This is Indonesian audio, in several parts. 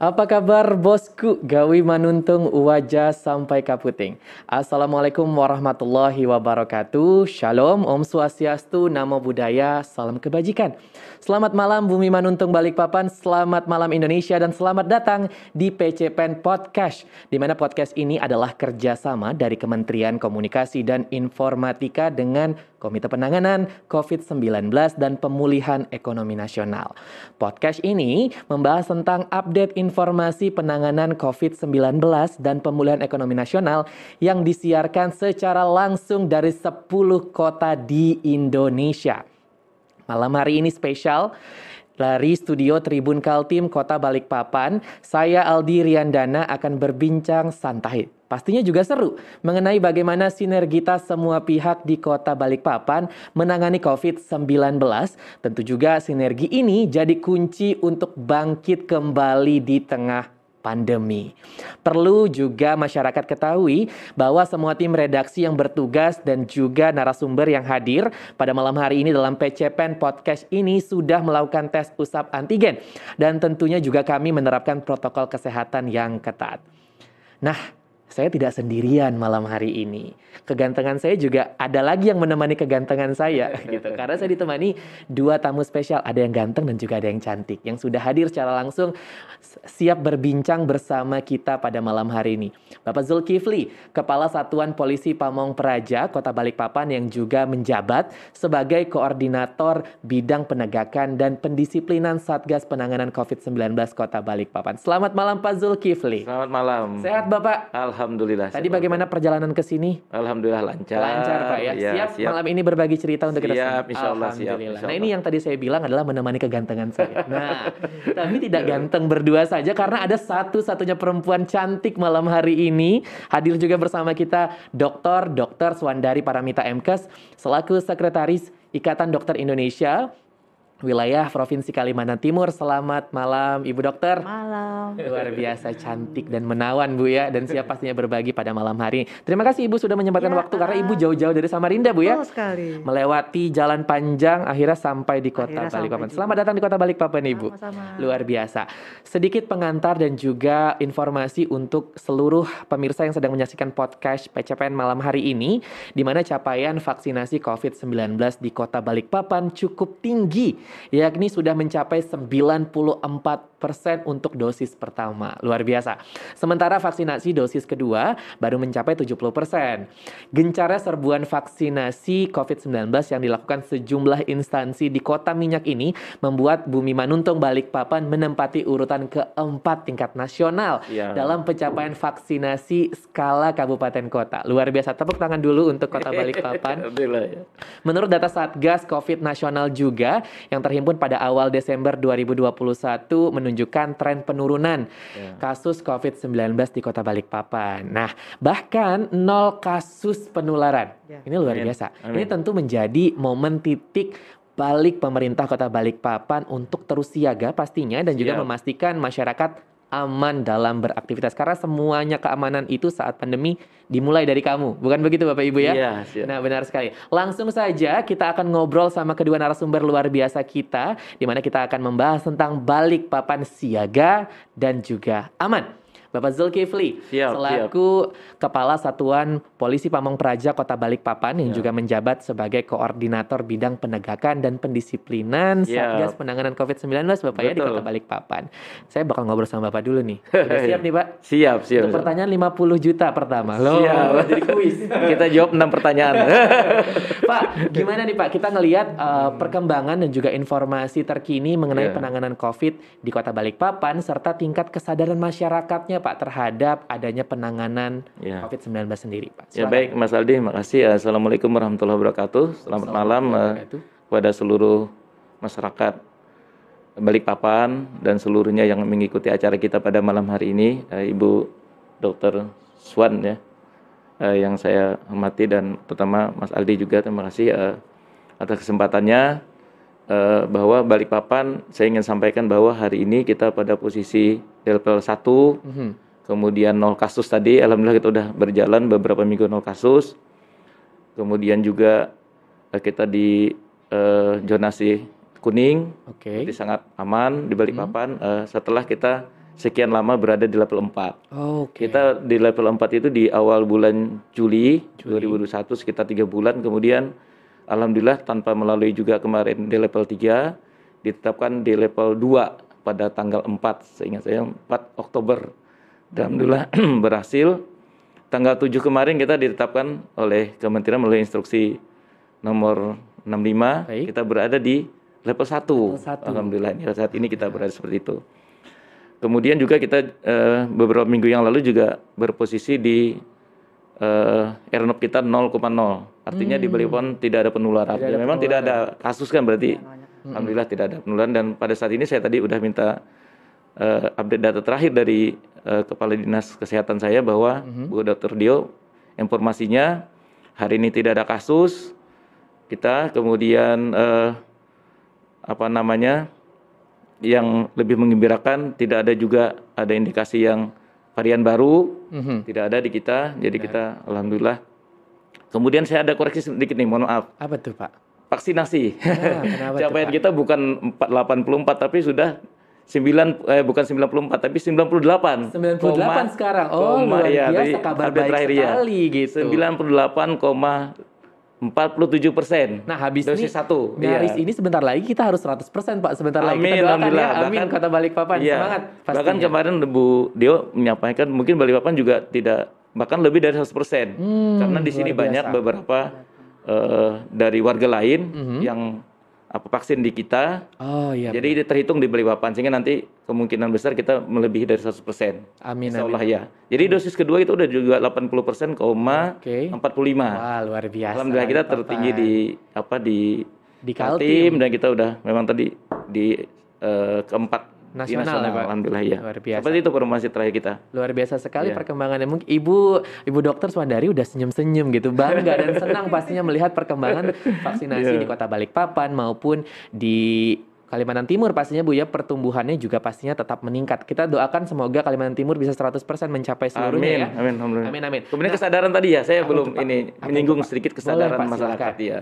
Apa kabar bosku? Gawi manuntung wajah sampai kaputing. Assalamualaikum warahmatullahi wabarakatuh. Shalom, Om Swastiastu, Namo Buddhaya, Salam Kebajikan. Selamat malam Bumi Manuntung Balikpapan, selamat malam Indonesia, dan selamat datang di PCPen Podcast. Di mana podcast ini adalah kerjasama dari Kementerian Komunikasi dan Informatika dengan Komite Penanganan COVID-19 dan Pemulihan Ekonomi Nasional. Podcast ini membahas tentang update informasi penanganan COVID-19 dan pemulihan ekonomi nasional yang disiarkan secara langsung dari 10 kota di Indonesia. Malam hari ini spesial dari studio Tribun Kaltim Kota Balikpapan, saya Aldi Riandana akan berbincang santai. Pastinya juga seru mengenai bagaimana sinergitas semua pihak di Kota Balikpapan menangani COVID-19. Tentu juga sinergi ini jadi kunci untuk bangkit kembali di tengah pandemi. Perlu juga masyarakat ketahui bahwa semua tim redaksi yang bertugas dan juga narasumber yang hadir pada malam hari ini dalam PCPen Podcast ini sudah melakukan tes usap antigen dan tentunya juga kami menerapkan protokol kesehatan yang ketat. Nah, saya tidak sendirian malam hari ini. Kegantengan saya juga ada lagi yang menemani kegantengan saya gitu. Karena saya ditemani dua tamu spesial, ada yang ganteng dan juga ada yang cantik yang sudah hadir secara langsung siap berbincang bersama kita pada malam hari ini. Bapak Zulkifli, Kepala Satuan Polisi Pamong Praja Kota Balikpapan yang juga menjabat sebagai koordinator bidang penegakan dan pendisiplinan Satgas Penanganan COVID-19 Kota Balikpapan. Selamat malam Pak Zulkifli. Selamat malam. Sehat Bapak? Alhamdulillah. Tadi bagaimana perjalanan ke sini? Alhamdulillah lancar. Lancar Pak ya. ya siap, siap malam ini berbagi cerita untuk kita Siap, semua. insya Allah, siap, Alhamdulillah. insya Nah Allah. ini yang tadi saya bilang adalah menemani kegantengan saya. Nah, tapi tidak ganteng berdua saja karena ada satu-satunya perempuan cantik malam hari ini hadir juga bersama kita Dr. Dr. Swandari Paramita Mkes selaku Sekretaris Ikatan Dokter Indonesia wilayah Provinsi Kalimantan Timur. Selamat malam Ibu Dokter. Malam. Luar biasa cantik dan menawan Bu ya dan siap pastinya berbagi pada malam hari. Terima kasih Ibu sudah menyempatkan Ya, waktu karena ah. Ibu jauh-jauh dari Samarinda Bu ya. Sekali. Melewati jalan panjang akhirnya sampai di Kota Akhirnya Balikpapan. Selamat datang di Kota Balikpapan Ibu. Sama-sama. Luar biasa. Sedikit pengantar dan juga informasi untuk seluruh pemirsa yang sedang menyaksikan podcast PCPN malam hari ini di mana capaian vaksinasi COVID-19 di Kota Balikpapan cukup tinggi yakni sudah mencapai 94% untuk dosis pertama. Luar biasa. Sementara vaksinasi dosis kedua baru mencapai 70%. Gencarnya serbuan vaksinasi COVID-19 yang dilakukan sejumlah instansi di kota minyak ini membuat Bumi Manuntung Balikpapan menempati urutan keempat tingkat nasional Ya. dalam pencapaian vaksinasi skala kabupaten kota. Luar biasa. Tepuk tangan dulu untuk kota Balikpapan. Ya. Menurut data Satgas COVID nasional juga yang terhimpun pada awal Desember 2021 menunjukkan tren penurunan Ya. kasus COVID-19 di Kota Balikpapan. Nah, bahkan nol kasus penularan. Ya. Ini luar Amin. biasa. Amin. Ini tentu menjadi momen titik balik pemerintah Kota Balikpapan untuk terus siaga pastinya dan juga memastikan masyarakat aman dalam beraktivitas karena semuanya keamanan itu saat pandemi dimulai dari kamu. Bukan begitu Bapak Ibu ya? Iya, siap. Nah, benar sekali. Langsung saja kita akan ngobrol sama kedua narasumber luar biasa kita, di mana kita akan membahas tentang balik papan siaga dan juga aman. Bapak Zulkifli, Siap, selaku Kepala Satuan Polisi Pamong Praja Kota Balikpapan yang Ya. juga menjabat sebagai Koordinator Bidang Penegakan dan Pendisiplinan. Satgas Penanganan COVID-19 Bapak ya di Betul. Kota Balikpapan. Saya bakal ngobrol sama Bapak dulu nih. Udah siap nih Pak? Siap, siap. Untuk pertanyaan 50 juta pertama. Loh, Siap. jadi kuis. Kita jawab enam pertanyaan. Pak, gimana nih Pak? Kita ngelihat uh, perkembangan dan juga informasi terkini mengenai Iya. penanganan COVID di Kota Balikpapan serta tingkat kesadaran masyarakatnya Pak terhadap adanya penanganan Ya. COVID-19 sendiri Pak. Ya Silakan. baik Mas Aldi, makasih. Assalamualaikum warahmatullahi wabarakatuh. Selamat malam eh, Wabarakatuh. kepada seluruh masyarakat Balikpapan dan seluruhnya yang mengikuti acara kita pada malam hari ini, Eh, Ibu Dr. Swan ya, eh, yang saya hormati dan terutama Mas Aldi juga terima kasih atas kesempatannya eh, bahwa Balikpapan saya ingin sampaikan bahwa hari ini kita pada posisi level 1 Mhm. kemudian nol kasus tadi alhamdulillah kita udah berjalan beberapa minggu nol kasus kemudian juga eh, kita di eh, zonasi kuning Oke. jadi sangat aman di Balikpapan Eh, setelah kita sekian lama berada di level 4. Oh, Oke. Kita di level 4 itu di awal bulan Juli, 2021 sekitar tiga bulan kemudian alhamdulillah tanpa melalui juga kemarin di level 3 ditetapkan di level 2 pada tanggal 4 seingat saya 4 Oktober. Dan alhamdulillah berhasil. Tanggal 7 kemarin kita ditetapkan oleh Kementerian melalui instruksi nomor 65 Baik. kita berada di level 1. Level satu. Alhamdulillah ya, saat ini kita berada seperti itu. Kemudian juga kita eh, beberapa minggu yang lalu juga berposisi di RNOP kita 0,0. Artinya di Balikpapan tidak ada penularan. Hmm. Tidak Ya, ada memang tidak ada kasus kan berarti Hmm. alhamdulillah tidak ada penularan dan pada saat ini saya tadi udah minta eh, update data terakhir dari eh, kepala dinas kesehatan saya bahwa Hmm. Bu Dr. Dio informasinya hari ini tidak ada kasus. Kita kemudian eh, apa namanya yang lebih mengembirakan tidak ada juga ada indikasi yang varian baru mm-hmm. tidak ada di kita jadi Benar. kita alhamdulillah kemudian saya ada koreksi sedikit nih mohon maaf apa tuh pak vaksinasi nah, capaian kita bukan 484 tapi sudah 9 eh bukan 94 tapi 98. 98 koma, sekarang. Oh, koma, luar iya, biasa kabar baik iya. sekali ya. gitu. 98,5 47 persen. Nah habis dosis ini, satu. Garis ya. ini sebentar lagi kita harus 100 persen Pak. Sebentar Amin, lagi kita doakan ya. Amin. Bahkan, balik papan. iya. semangat. Pastinya. Bahkan kemarin Bu Dio menyampaikan mungkin Balikpapan juga tidak bahkan lebih dari 100 persen. Hmm, Karena di sini banyak beberapa uh, dari warga lain mm -hmm. yang apa vaksin di kita. Oh iya. Jadi ini terhitung di Balikpapan sehingga nanti kemungkinan besar kita melebihi dari 100%. Amin Insya amin. Allah ya. Jadi dosis kedua itu udah juga 80% koma Oke. 45. Wah, luar biasa. Alhamdulillah kita tertinggi di apa di Di Kaltim dan kita udah memang tadi di eh, keempat di Nasional ya, Pak? Alhamdulillah ya. Luar biasa. Seperti itu informasi terakhir kita. Luar biasa sekali Iya. perkembangannya. Mungkin Ibu Ibu Dokter Swandari udah senyum-senyum gitu, bangga dan senang pastinya melihat perkembangan vaksinasi Iya. di Kota Balikpapan maupun di Kalimantan Timur pastinya Bu ya pertumbuhannya juga pastinya tetap meningkat. Kita doakan semoga Kalimantan Timur bisa 100% mencapai seluruhnya Amin, ya. amin, alhamdulillah. Amin amin. Kemudian kesadaran tadi ya, saya belum ini menyinggung sedikit Boleh, kesadaran Pak, masyarakat silakan. ya.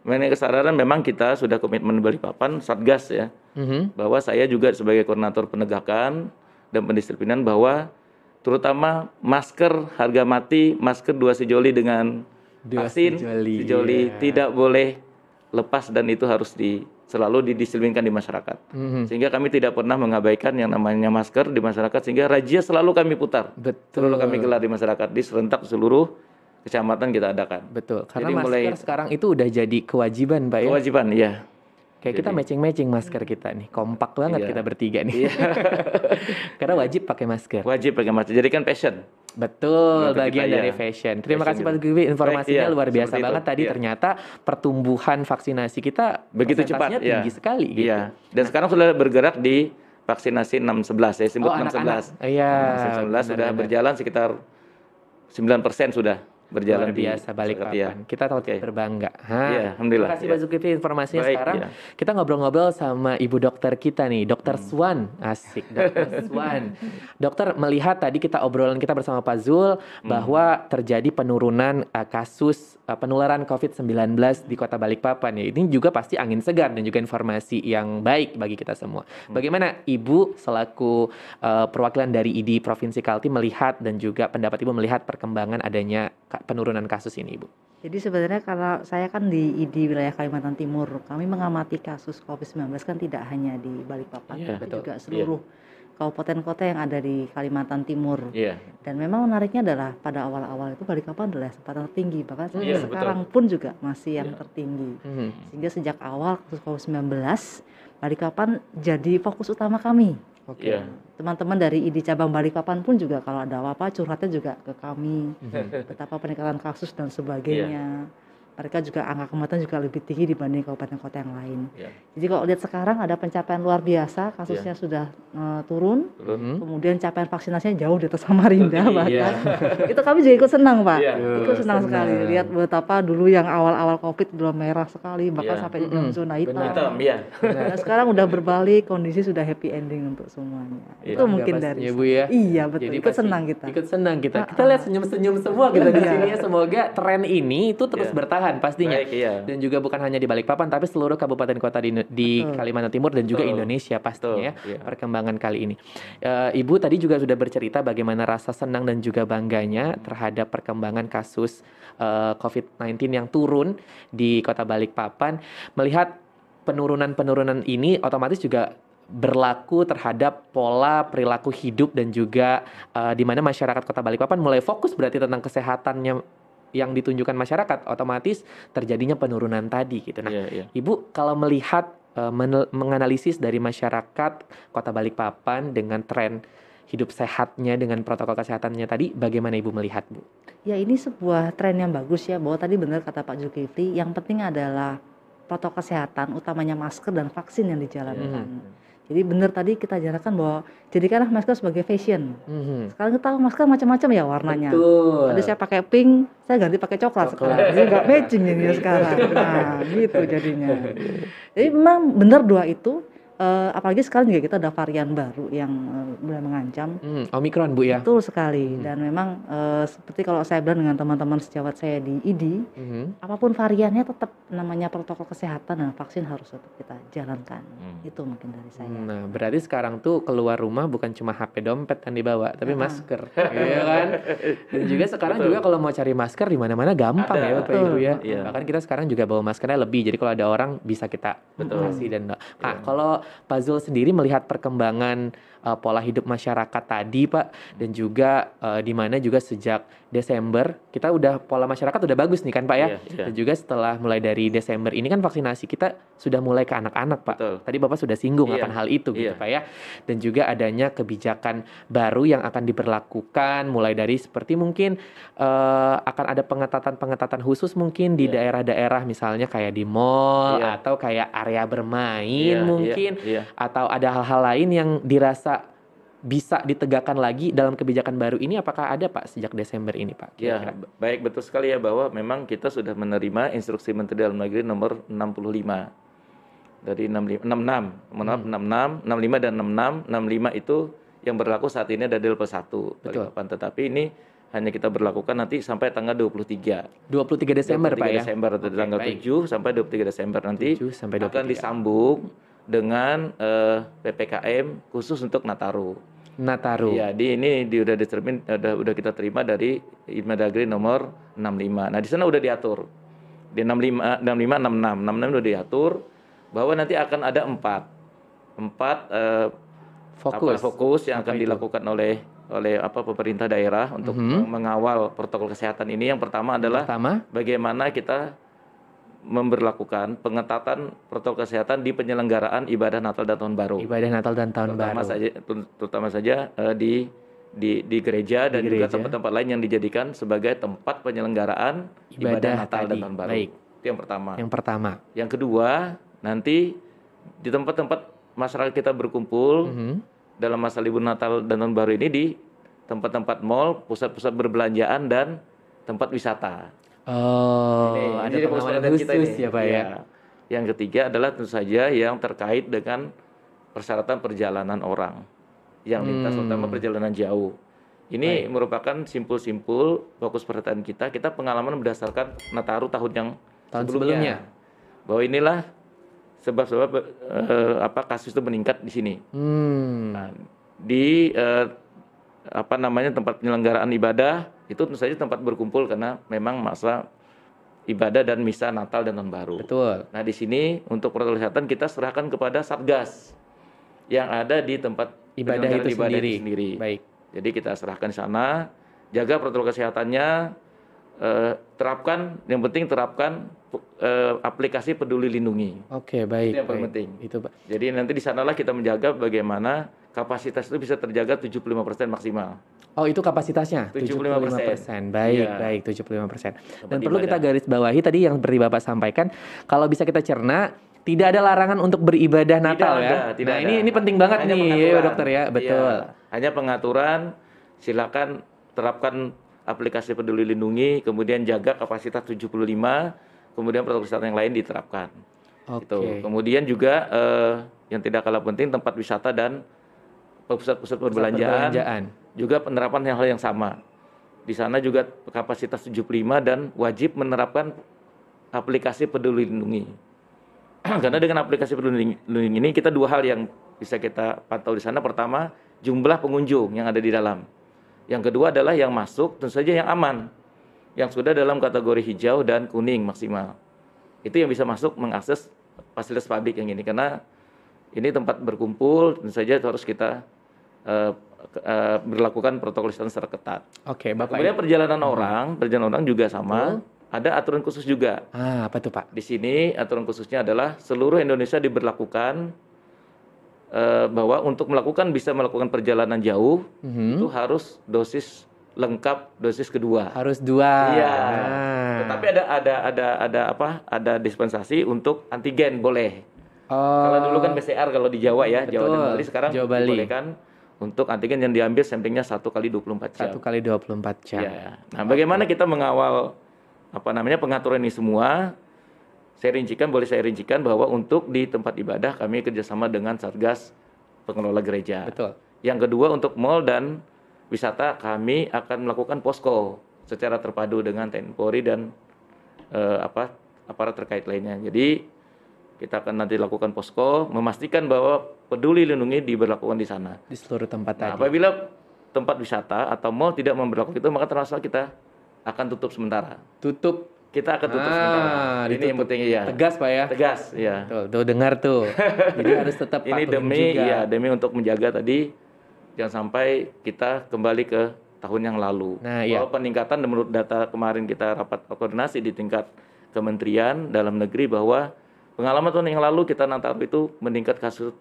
Mengenai kesadaran memang kita sudah komitmen Balikpapan Satgas ya, Mhm. bahwa saya juga sebagai koordinator penegakan dan pendisiplinan bahwa terutama masker harga mati, masker dua sejoli dengan Dua vaksin sejoli, sejoli iya. tidak boleh lepas dan itu harus di selalu didisiplinkan di masyarakat. Mhm. Sehingga kami tidak pernah mengabaikan yang namanya masker di masyarakat sehingga razia selalu kami putar. Betul. Selalu kami gelar di masyarakat di serentak seluruh kecamatan kita adakan. Betul. Karena Jadi masker mulai- sekarang itu udah jadi kewajiban, Pak ya. Kewajiban, iya. Kayak kita matching-matching masker kita nih. Kompak banget Iya. kita bertiga nih. Karena wajib pakai masker. Wajib pakai masker. Jadi kan passion. Betul, Menurut bagian kita, dari iya. fashion. Terima Fashion kasih Pak. Zulkifli, informasinya Baik, iya, luar biasa itu. banget tadi. Iya. Ternyata pertumbuhan vaksinasi kita Begitu cepat, iya. tinggi sekali gitu. Iya. Dan sekarang sudah bergerak di vaksinasi 611 saya sebut Oh, anak-anak. 611. Iya. 611 sudah berjalan sekitar 9% sudah berjalan Luar biasa Balikpapan. Iya. Kita tahu Oke. berbangga. Ha. Iya, alhamdulillah, Terima kasih. Pak Zulkifli informasinya Baik, sekarang. iya. Kita ngobrol-ngobrol sama ibu dokter kita nih, Dokter Hmm. Swan. Asik, Dokter Swan. Dokter melihat tadi kita obrolan kita bersama Pak Zul Hmm. bahwa terjadi penurunan uh, kasus uh, penularan COVID-19 di Kota Balikpapan ya. Ini juga pasti angin segar dan juga informasi yang baik bagi kita semua. Hmm. Bagaimana Ibu selaku uh, perwakilan dari ID Provinsi Kaltim melihat dan juga pendapat Ibu melihat perkembangan adanya penurunan kasus ini, Ibu? Jadi sebenarnya kalau saya kan di ID wilayah Kalimantan Timur, kami mengamati kasus COVID-19 kan tidak hanya di Balikpapan, Iya, tapi betul. juga seluruh kabupaten kota yang ada di Kalimantan Timur. Iya. Dan memang menariknya adalah pada awal-awal itu Balikpapan adalah tempat tertinggi, bahkan sampai Iya, sekarang pun juga masih yang Iya. tertinggi. Mhm. Sehingga sejak awal kasus COVID-19, Balikpapan jadi fokus utama kami. Oke. Iya. Teman-teman dari ID cabang Balikpapan pun juga kalau ada apa-apa curhatnya juga ke kami Mhm. betapa peningkatan kasus dan sebagainya. Mereka juga angka kematian juga lebih tinggi dibanding kabupaten kota yang lain. Iya. Jadi kalau lihat sekarang ada pencapaian luar biasa, kasusnya sudah eh, turun, Turun. Mhm. kemudian capaian vaksinasinya jauh di atas Samarinda Iya. bahkan. Itu kami juga ikut senang pak, Iya. ikut senang Senang. sekali lihat betapa dulu yang awal-awal covid belum merah sekali, bahkan Iya. sampai di dalam Mm-mm. zona Benar. hitam. Hitam, iya. Nah, sekarang udah berbalik, kondisi sudah happy ending untuk semuanya. Iya. Itu Bangga mungkin dari Bu ya. Iya betul, Jadi ikut pasti senang kita. Ikut senang kita. Ah, Kita ah. lihat senyum-senyum semua kita di Iya. sini ya. Semoga tren ini itu terus Iya. bertahan kemudahan pastinya. Baik, iya. Dan juga bukan hanya di Balikpapan tapi seluruh kabupaten kota di, di Betul. Kalimantan Timur dan juga Betul. Indonesia pastinya ya. Betul, iya. Perkembangan kali ini. Eh, Ibu tadi juga sudah bercerita bagaimana rasa senang dan juga bangganya terhadap perkembangan kasus eh, COVID-19 yang turun di Kota Balikpapan. Melihat penurunan-penurunan ini otomatis juga berlaku terhadap pola perilaku hidup dan juga eh, di mana masyarakat Kota Balikpapan mulai fokus berarti tentang kesehatannya yang ditunjukkan masyarakat otomatis terjadinya penurunan tadi gitu. Nah, Iya, iya. Ibu kalau melihat menel- menganalisis dari masyarakat Kota Balikpapan dengan tren hidup sehatnya dengan protokol kesehatannya tadi bagaimana Ibu melihat, Bu? Ya ini sebuah tren yang bagus ya bahwa tadi benar kata Pak Zulkifli yang penting adalah protokol kesehatan utamanya masker dan vaksin yang dijalankan. Mhm. Jadi benar tadi kita jalankan bahwa jadikanlah masker sebagai fashion. Mhm. Sekarang kita tahu masker macam-macam ya warnanya. Betul. Tadi saya pakai pink, saya ganti pakai coklat, Coklat. sekarang. Jadi nggak matching ini sekarang. Nah, gitu jadinya. Jadi memang benar dua itu. Eh, apalagi sekarang juga kita ada varian baru yang eh, mulai mengancam. Hmm, Omikron, Bu ya. Betul sekali. Hmm. Dan memang eh, seperti kalau saya bilang dengan teman-teman sejawat saya di ID, Mhm. apa pun variannya tetap namanya protokol kesehatan dan vaksin harus tetap kita jalankan. Hmm. Itu mungkin dari saya. Nah, berarti sekarang tuh keluar rumah bukan cuma HP dompet yang dibawa, tapi Ah. masker, iya kan? Dan juga sekarang Betul. juga kalau mau cari masker di mana-mana gampang Ada. ya Bapak. Ibu ya. Iya. Bahkan kita sekarang juga bawa maskernya lebih, jadi kalau ada orang bisa kita Betul. kasih dan nah, Iya. kalau Pak Zul sendiri melihat perkembangan uh, pola hidup masyarakat tadi, Pak, dan juga uh, di mana juga sejak Desember kita udah pola masyarakat udah bagus nih kan, Pak ya. Iya, iya. Dan juga setelah mulai dari Desember ini kan vaksinasi kita sudah mulai ke anak-anak, Pak. Betul. Tadi Bapak sudah singgung Iya, akan hal itu gitu, iya. Pak ya. Dan juga adanya kebijakan baru yang akan diberlakukan mulai dari seperti mungkin eh, akan ada pengetatan-pengetatan khusus mungkin di Iya. daerah-daerah misalnya kayak di mall Iya. atau kayak area bermain Iya, mungkin Iya, iya. atau ada hal-hal lain yang dirasa bisa ditegakkan lagi dalam kebijakan baru ini apakah ada Pak sejak Desember ini Pak? Ya, kira-kira? ba- baik betul sekali ya bahwa memang kita sudah menerima instruksi Menteri Dalam Negeri nomor 65 dari 65 66, mohon maaf Hmm. 66, 65 dan 66. 65 itu yang berlaku saat ini ada di level 1 Betul. Tetapi ini hanya kita berlakukan nanti sampai tanggal 23. 23 Desember 23 Pak ya. Desember atau Oke, tanggal baik. 7 sampai 23 Desember nanti 7 sampai akan 23. disambung dengan eh, PPKM khusus untuk Nataru. Nataru. Iya, di ini di udah determin udah udah kita terima dari Inmendagri nomor 65. Nah, di sana udah diatur. Di 65 65 66 66 udah diatur bahwa nanti akan ada empat empat eh, Fokus. apa, fokus yang Apa akan itu? dilakukan oleh oleh apa pemerintah daerah untuk Mhm. mengawal protokol kesehatan ini. Yang pertama adalah Pertama, bagaimana kita memberlakukan pengetatan protokol kesehatan di penyelenggaraan ibadah Natal dan Tahun Baru ibadah Natal dan Tahun terutama Baru. saja terutama saja eh, di di di gereja dan Di juga gereja. tempat-tempat lain yang dijadikan sebagai tempat penyelenggaraan ibadah, Ibadah Natal dan tadi. Tahun Baru. Baik. Itu yang pertama. Yang pertama. Yang kedua, nanti di tempat-tempat masyarakat kita berkumpul Mhm. dalam masa libur Natal dan Tahun Baru ini di tempat-tempat mall, pusat-pusat perbelanjaan dan tempat wisata. Oh, Ini- ada ini pengawalan perhatian kita khusus ini. ya Pak ya. Iya. Yang ketiga adalah tentu saja yang terkait dengan persyaratan perjalanan orang yang lintas Hmm. terutama perjalanan jauh. Ini Baik. merupakan simpul-simpul fokus perhatian kita. Kita pengalaman berdasarkan Nataru tahun yang Tahun sebelumnya. sebelumnya. Bahwa inilah sebab-sebab eh, apa kasus itu meningkat di sini. Hmm. Nah, di eh, apa namanya tempat penyelenggaraan ibadah itu tentu saja tempat berkumpul karena memang masa ibadah dan misa Natal dan Tahun Baru. Betul. Nah, di sini untuk protokol kesehatan kita serahkan kepada Satgas yang ada di tempat Ibadah itu ibadah sendiri. sendiri. Baik. Jadi kita serahkan sana, jaga protokol kesehatannya, eh, terapkan, yang penting terapkan eh, aplikasi Peduli Lindungi. Oke, baik. Itu yang paling baik. penting. Itu Pak. Jadi nanti di sanalah kita menjaga bagaimana kapasitas itu bisa terjaga 75% maksimal. Oh, itu kapasitasnya 75%. Baik, Iya. baik 75%. Dan perlu kita garis bawahi tadi yang seperti Bapak sampaikan, kalau bisa kita cerna tidak ada larangan untuk beribadah Natal Tidak ya. ada, tidak nah, ada. ini ini penting banget Hanya nih, pengaturan. dokter ya, betul. Iya, hanya pengaturan, silakan terapkan aplikasi Peduli Lindungi, kemudian jaga kapasitas 75, kemudian protokol kesehatan yang lain diterapkan. Oke. Gitu. Kemudian juga eh, yang tidak kalah penting tempat wisata dan pusat-pusat perbelanjaan, Perbelanjaan. juga penerapan hal yang sama. Di sana juga kapasitas 75 dan wajib menerapkan aplikasi Peduli Lindungi. Karena dengan aplikasi Peduli Lindungi ini kita dua hal yang bisa kita pantau di sana. Pertama, jumlah pengunjung yang ada di dalam. Yang kedua adalah yang masuk tentu saja yang aman. Yang sudah dalam kategori hijau dan kuning maksimal. Itu yang bisa masuk mengakses fasilitas publik yang ini karena ini tempat berkumpul tentu saja harus kita uh, uh, berlakukan protokol kesehatan secara ketat. Oke, Bapak. Kemudian perjalanan orang, perjalanan orang juga sama. Hmm. Ada aturan khusus juga. Ah, apa tuh Pak? Di sini aturan khususnya adalah seluruh Indonesia diberlakukan uh, bahwa untuk melakukan bisa melakukan perjalanan jauh Mhm. itu harus dosis lengkap dosis kedua. Harus dua. Iya. Nah. Tetapi ada ada ada ada apa? Ada dispensasi untuk antigen boleh. Oh. Kalau dulu kan PCR kalau di Jawa ya, Jawa dan Betul. Bali sekarang Jawa Bali. dibolehkan untuk antigen yang diambil samplingnya satu kali 24 jam. satu kali 24 jam. Ya. Nah, bagaimana kita mengawal apa namanya pengaturan ini semua? Saya rincikan, boleh saya rincikan bahwa untuk di tempat ibadah kami kerjasama dengan Satgas Pengelola Gereja. Betul. Yang kedua untuk mall dan wisata kami akan melakukan posko secara terpadu dengan TNI Polri dan eh, apa aparat terkait lainnya. Jadi kita akan nanti lakukan posko memastikan bahwa peduli lindungi diberlakukan di sana. Di seluruh tempat Nah, tadi. apabila tempat wisata atau mall tidak memperlakukan itu maka terpaksa kita akan tutup sementara. Tutup. Kita akan tutup Ah, sementara. Ini yang penting ya. Tegas Pak ya. Tegas, ya. Tuh, tuh dengar tuh. Jadi harus tetap Ini demi juga. ya demi untuk menjaga tadi jangan sampai kita kembali ke tahun yang lalu. Nah, iya. Bahwa peningkatan menurut data kemarin kita rapat koordinasi di tingkat Kementerian Dalam Negeri bahwa pengalaman tahun yang lalu kita Nataru itu meningkat kasus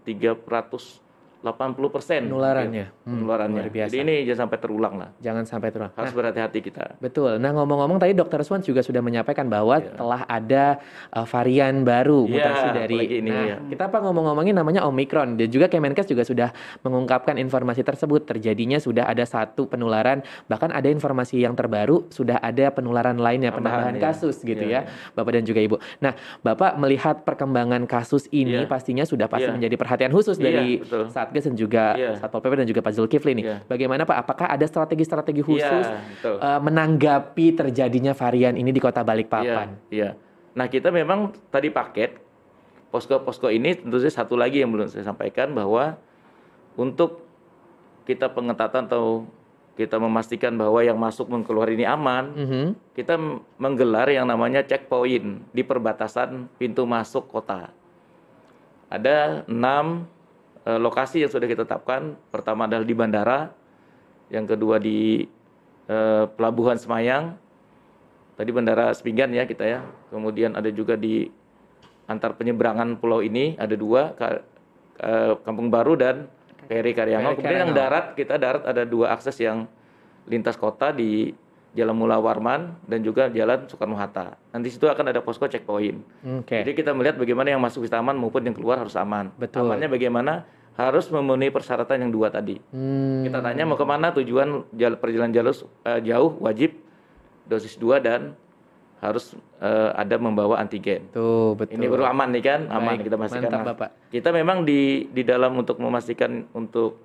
380 persen Penularannya. Hmm, penularannya. luar biasa. Jadi ini jangan sampai terulang lah. Jangan sampai terulang. Harus Nah, berhati-hati kita. betul. Nah, ngomong-ngomong tadi Dokter Swan juga sudah menyampaikan bahwa Iya. telah ada uh, varian baru Iya, mutasi dari ini, Nah, iya. kita apa ngomong-ngomongin namanya Omicron dan juga Kemenkes juga sudah mengungkapkan informasi tersebut terjadinya sudah ada satu penularan bahkan ada informasi yang terbaru sudah ada penularan lainnya Tambahan, penambahan iya. kasus gitu Iya, ya. Bapak dan juga Ibu. Nah, Bapak melihat perkembangan kasus ini Iya. pastinya sudah pasti Iya. menjadi perhatian khusus Iya, dari betul. Satgas dan juga Iya. Satpol PP dan juga Pak Zulkifli nih. Iya. Bagaimana Pak? Apakah ada strategi-strategi khusus Iya, betul. eh, menanggapi terjadinya varian ini di Kota Balikpapan? Iya, iya. Nah, kita memang tadi paket posko-posko ini tentu saja satu lagi yang belum saya sampaikan bahwa untuk kita pengetatan atau kita memastikan bahwa yang masuk dan keluar ini aman, Mhm. kita m- menggelar yang namanya checkpoint di perbatasan pintu masuk kota. Ada enam lokasi yang sudah kita tetapkan. Pertama adalah di bandara, yang kedua di eh, pelabuhan Semayang, tadi bandara Sepinggan ya kita ya. Kemudian ada juga di antar penyeberangan pulau ini ada dua, Ka- eh, Kampung Baru dan Peri Karyango. Kemudian yang darat kita darat ada dua akses yang lintas kota di Jalan Mula Warman dan juga Jalan Soekarno Hatta. Nanti situ akan ada posko checkpoint. Oke. Jadi kita melihat bagaimana yang masuk bisa aman maupun yang keluar harus aman. Betul. Amannya bagaimana? Harus memenuhi persyaratan yang dua tadi. Hmm, Kita tanya mau ke mana tujuan jal- perjalanan jalur eh, jauh wajib dosis 2 dan harus eh, ada membawa antigen. Tuh, betul. Ini baru aman nih kan? Aman Baik, kita pastikan. Mantap, Bapak. Kita memang di di dalam untuk memastikan untuk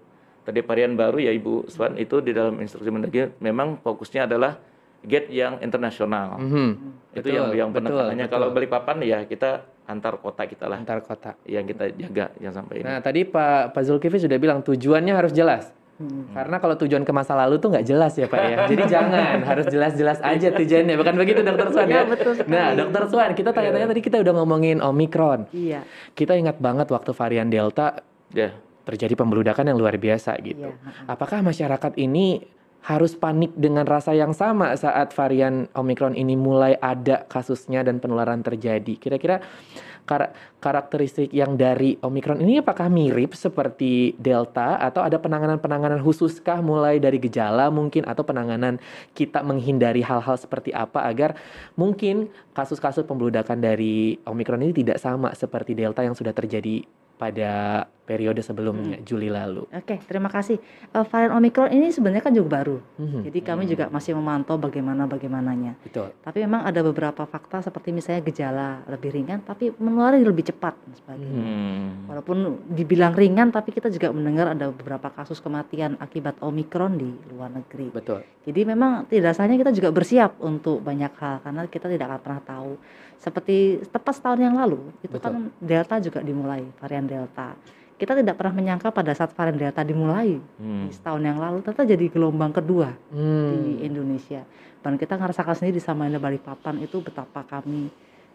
tadi varian baru ya Ibu Swan itu di dalam instruksi Mendagri memang fokusnya adalah gate yang internasional. Mhm. Itu Betul, yang yang betul, penekanannya. betul. Kalau Balikpapan ya kita antar kota kita lah antar kota. yang kita jaga yang sampai ini. Nah, tadi Pak Pak Zulkifli sudah bilang tujuannya harus jelas. Hmm. Karena kalau tujuan ke masa lalu tuh nggak jelas ya Pak ya. Jadi jangan harus jelas-jelas aja tujuannya. Bukan begitu Dokter Swan ya? Ya, betul sekali. Nah Dokter Swan kita tanya-tanya tadi kita udah ngomongin Omicron. Iya. Kita ingat banget waktu varian Delta Ya. terjadi pembeludakan yang luar biasa gitu. Iya. Apakah masyarakat ini harus panik dengan rasa yang sama saat varian Omicron ini mulai ada kasusnya dan penularan terjadi? Kira-kira kar- karakteristik yang dari Omicron ini apakah mirip seperti Delta atau ada penanganan-penanganan khususkah mulai dari gejala mungkin atau penanganan kita menghindari hal-hal seperti apa agar mungkin kasus-kasus pembeludakan dari Omicron ini tidak sama seperti Delta yang sudah terjadi pada periode sebelumnya Hmm. Juli lalu. Oke, terima kasih. Eh, varian Omicron ini sebenarnya kan juga baru. Mhm, Jadi kami Hmm. juga masih memantau bagaimana bagaimananya. Betul. Tapi memang ada beberapa fakta seperti misalnya gejala lebih ringan tapi menular lebih cepat dan sebagainya. Hmm. Walaupun dibilang ringan tapi kita juga mendengar ada beberapa kasus kematian akibat Omicron di luar negeri. Betul. Jadi memang tidak rasanya kita juga bersiap untuk banyak hal karena kita tidak akan pernah tahu. Seperti tepat setahun yang lalu itu Betul. kan Delta juga dimulai varian Delta. Kita tidak pernah menyangka pada saat varian Delta dimulai Hmm. di setahun yang lalu ternyata jadi gelombang kedua Hmm. di Indonesia. Dan kita ngerasakan sendiri di Samarinda Balikpapan itu betapa kami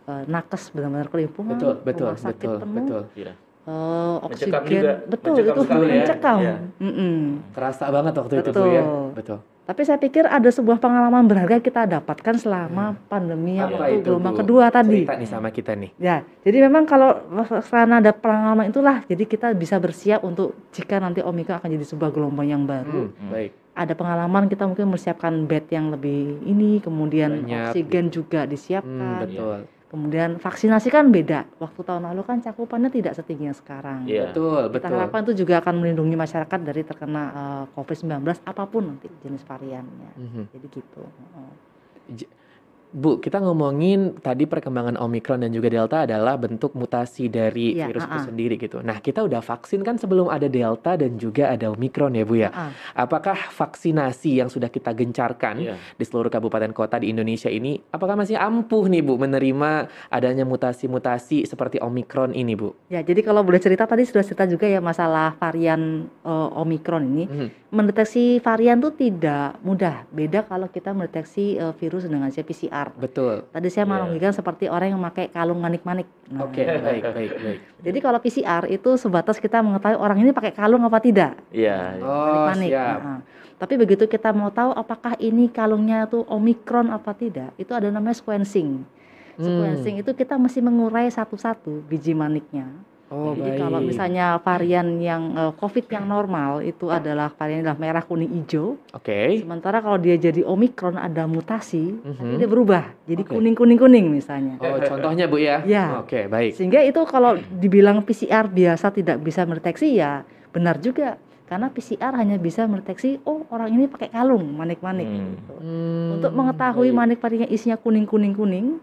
eh, nakes benar-benar kelimpungan, Betul, betul, rumah sakit betul, penuh, betul. Iya. eh, oksigen, juga, betul mencekam itu sekali ya. mencekam. Iya. Mm-mm. Kerasa banget waktu itu Bu ya. Betul. Tapi saya pikir ada sebuah pengalaman berharga kita dapatkan selama pandemi yang Hmm. Apa waktu itu, gelombang kedua tadi. Cerita nih sama kita nih. Ya, jadi memang kalau karena ada pengalaman itulah, jadi kita bisa bersiap untuk jika nanti Omikron akan jadi sebuah gelombang yang baru. Hmm, baik. Ada pengalaman kita mungkin mempersiapkan bed yang lebih ini, kemudian Banyak. oksigen juga Hmm, disiapkan. betul. Kemudian vaksinasi kan beda. Waktu tahun lalu kan cakupannya tidak setinggi yang sekarang. Iya. Betul, Kita betul. harapkan itu juga akan melindungi masyarakat dari terkena eh, COVID-19 apa pun nanti jenis variannya. Mhm. Jadi gitu. Oh. Bu, kita ngomongin tadi perkembangan Omicron dan juga Delta adalah bentuk mutasi dari Iya, virus itu ah-ah. sendiri gitu. Nah, kita udah vaksin kan sebelum ada Delta dan juga ada Omicron ya, Bu ya. Ah, Apakah vaksinasi yang sudah kita gencarkan Iya. di seluruh kabupaten kota di Indonesia ini apakah masih ampuh nih, Bu, menerima adanya mutasi-mutasi seperti Omicron ini, Bu? Ya, jadi kalau boleh cerita tadi sudah cerita juga ya masalah varian eh, Omicron ini. Mhm. Mendeteksi varian tuh tidak mudah. Beda kalau kita mendeteksi eh, virus dengan hasil PCR. Betul. Tadi saya Iya. menganalogikan seperti orang yang memakai kalung manik-manik. Nah, Oke, baik, baik, baik. Jadi kalau PCR itu sebatas kita mengetahui orang ini pakai kalung apa tidak. Iya. iya. Oh, Manik-manik. siap. Nah, Tapi begitu kita mau tahu apakah ini kalungnya tuh Omicron apa tidak, itu ada namanya sequencing. Hmm. Sequencing itu kita mesti mengurai satu-satu biji maniknya. Oh, Jadi baik. kalau misalnya varian yang eh, COVID yang normal itu adalah varian adalah merah kuning hijau. Oke. Sementara kalau dia jadi Omicron ada mutasi, Mhm. tapi dia berubah jadi Oke. kuning kuning kuning misalnya. Oh, contohnya, Bu ya? Ya. Oke, baik. Sehingga itu kalau dibilang PCR biasa tidak bisa mendeteksi ya benar juga. Karena PCR hanya bisa mendeteksi oh orang ini pakai kalung manik-manik. Hmm. gitu. Hmm, Untuk mengetahui baik. manik-manik yang isinya kuning-kuning-kuning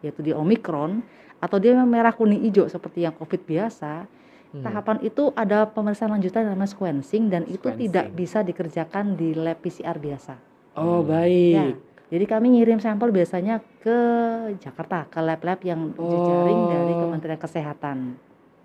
yaitu di Omicron atau dia memang merah kuning hijau seperti yang COVID biasa, Hmm. tahapan itu ada pemeriksaan lanjutan yang namanya sequencing dan itu Sequencing. tidak bisa dikerjakan di lab PCR biasa. Oh, Hmm. baik. Ya. Jadi kami ngirim sampel biasanya ke Jakarta, ke lab-lab yang jejaring dari Oh. Kementerian Kesehatan.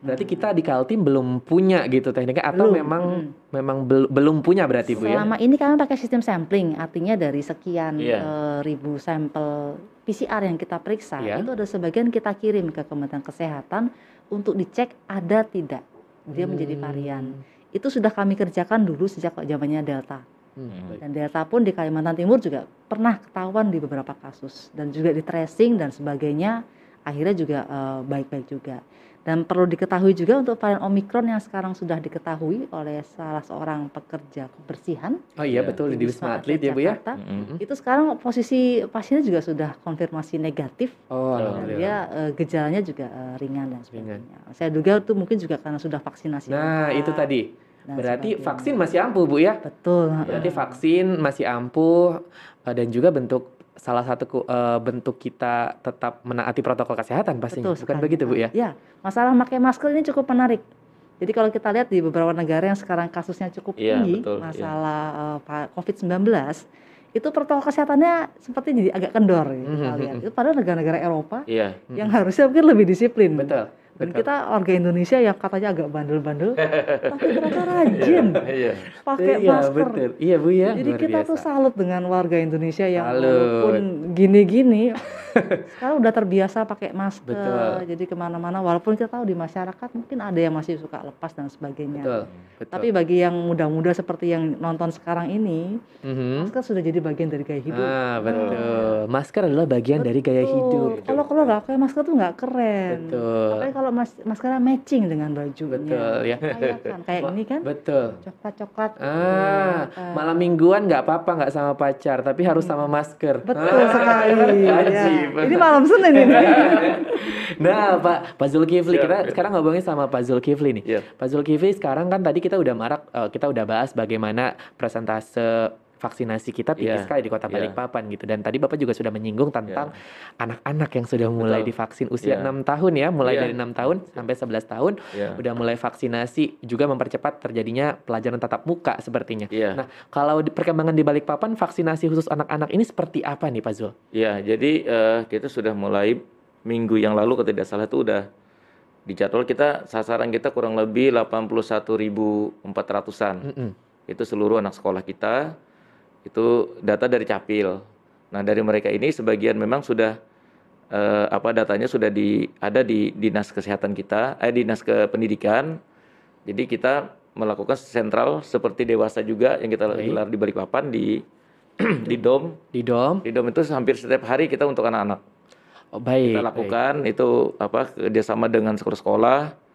Berarti kita di Kaltim belum punya gitu tekniknya atau Belum, memang mm. memang bel- belum punya berarti Bu ya? Selama ini kami pakai sistem sampling, artinya dari sekian Iya. eh, ribu sampel PCR yang kita periksa, Iya. itu ada sebagian kita kirim ke Kementerian Kesehatan untuk dicek ada tidak dia menjadi Hmm. varian. Itu sudah kami kerjakan dulu sejak zamannya Delta. Hmm. Dan Delta pun di Kalimantan Timur juga pernah ketahuan di beberapa kasus dan juga di tracing dan sebagainya akhirnya juga eh, baik-baik juga. Dan perlu diketahui juga untuk varian Omicron yang sekarang sudah diketahui oleh salah seorang pekerja kebersihan Oh iya Iya. betul di Wisma Atlet ya Bu ya? Jakarta. Mm-mm. Itu sekarang posisi pasiennya juga sudah konfirmasi negatif Oh, alhamdulillah. dia eh, gejalanya juga eh, ringan dan Ringan. sebagainya. Saya duga itu mungkin juga karena sudah vaksinasi. Nah, itu tadi. dan Berarti sebagainya. vaksin masih ampuh Bu ya? betul. Berarti vaksin masih ampuh eh, dan juga bentuk salah satu eh, bentuk kita tetap menaati protokol kesehatan pastinya. Betul Bukan sekali. begitu Bu ya? Ya, masalah pakai masker ini cukup menarik. Jadi kalau kita lihat di beberapa negara yang sekarang kasusnya cukup Iya, tinggi betul, iya. masalah eh, pa- COVID-19, itu protokol kesehatannya seperti jadi agak kendor ya, kita Mhm, lihat. mhm. Itu padahal negara-negara Eropa Iya. yang harusnya mungkin lebih disiplin. Betul. Dan kita warga Indonesia yang katanya agak bandel-bandel, tapi ternyata rajin Iya. pakai iya, masker. betul. Iya Bu ya. Jadi kita biasa. tuh salut dengan warga Indonesia yang Salut. walaupun gini-gini, sekarang udah terbiasa pakai masker. Betul. Jadi ke mana-mana, walaupun kita tahu di masyarakat mungkin ada yang masih suka lepas dan sebagainya. Betul. Betul. Tapi bagi yang muda-muda seperti yang nonton sekarang ini, Mhm. masker sudah jadi bagian dari gaya hidup. Ah, betul. Masker adalah bagian dari gaya Betul. hidup. Kalau kalau nggak pakai masker tuh nggak keren. Betul. Apalagi kalau mas maskernya matching dengan bajunya. Betul ya. Kan, kayak ini kan, Betul. coklat-coklat. Ah, Ah. malam mingguan nggak apa-apa nggak sama pacar, tapi harus sama masker. Betul Ah, sekali. Ya. Ini malam Senin ini. Nah, Pak Pak Zulkifli, kita ya. sekarang ngomongin sama Pak Zulkifli nih. Iya. Pak Zulkifli sekarang kan tadi kita udah marak, eh, kita udah bahas bagaimana presentase vaksinasi kita tinggi Iya, sekali di Kota iya. Balikpapan gitu. Dan tadi Bapak juga sudah menyinggung tentang anak-anak yang sudah mulai Betul. divaksin usia Iya. enam tahun ya, mulai Iya. dari enam tahun sampai 11 tahun Iya. udah mulai vaksinasi juga mempercepat terjadinya pelajaran tatap muka sepertinya. Iya. Nah, kalau di perkembangan di Balikpapan vaksinasi khusus anak-anak ini seperti apa nih Pak Zul? Ya, jadi eh, kita sudah mulai minggu yang lalu kalau tidak salah itu udah dijadwal kita sasaran kita kurang lebih 81.400-an. Mm-mm. Itu seluruh anak sekolah kita. Itu data dari Capil. Nah, dari mereka ini sebagian memang sudah eh, apa datanya sudah di ada di Dinas Kesehatan kita, eh Dinas Kependidikan. Jadi kita melakukan sentral seperti dewasa juga yang kita Baik. gelar di Balikpapan di di DOM. Di DOM. Di DOM itu hampir setiap hari kita untuk anak-anak Oh, baik. kita baik. lakukan itu apa kerjasama dengan sekolah-sekolah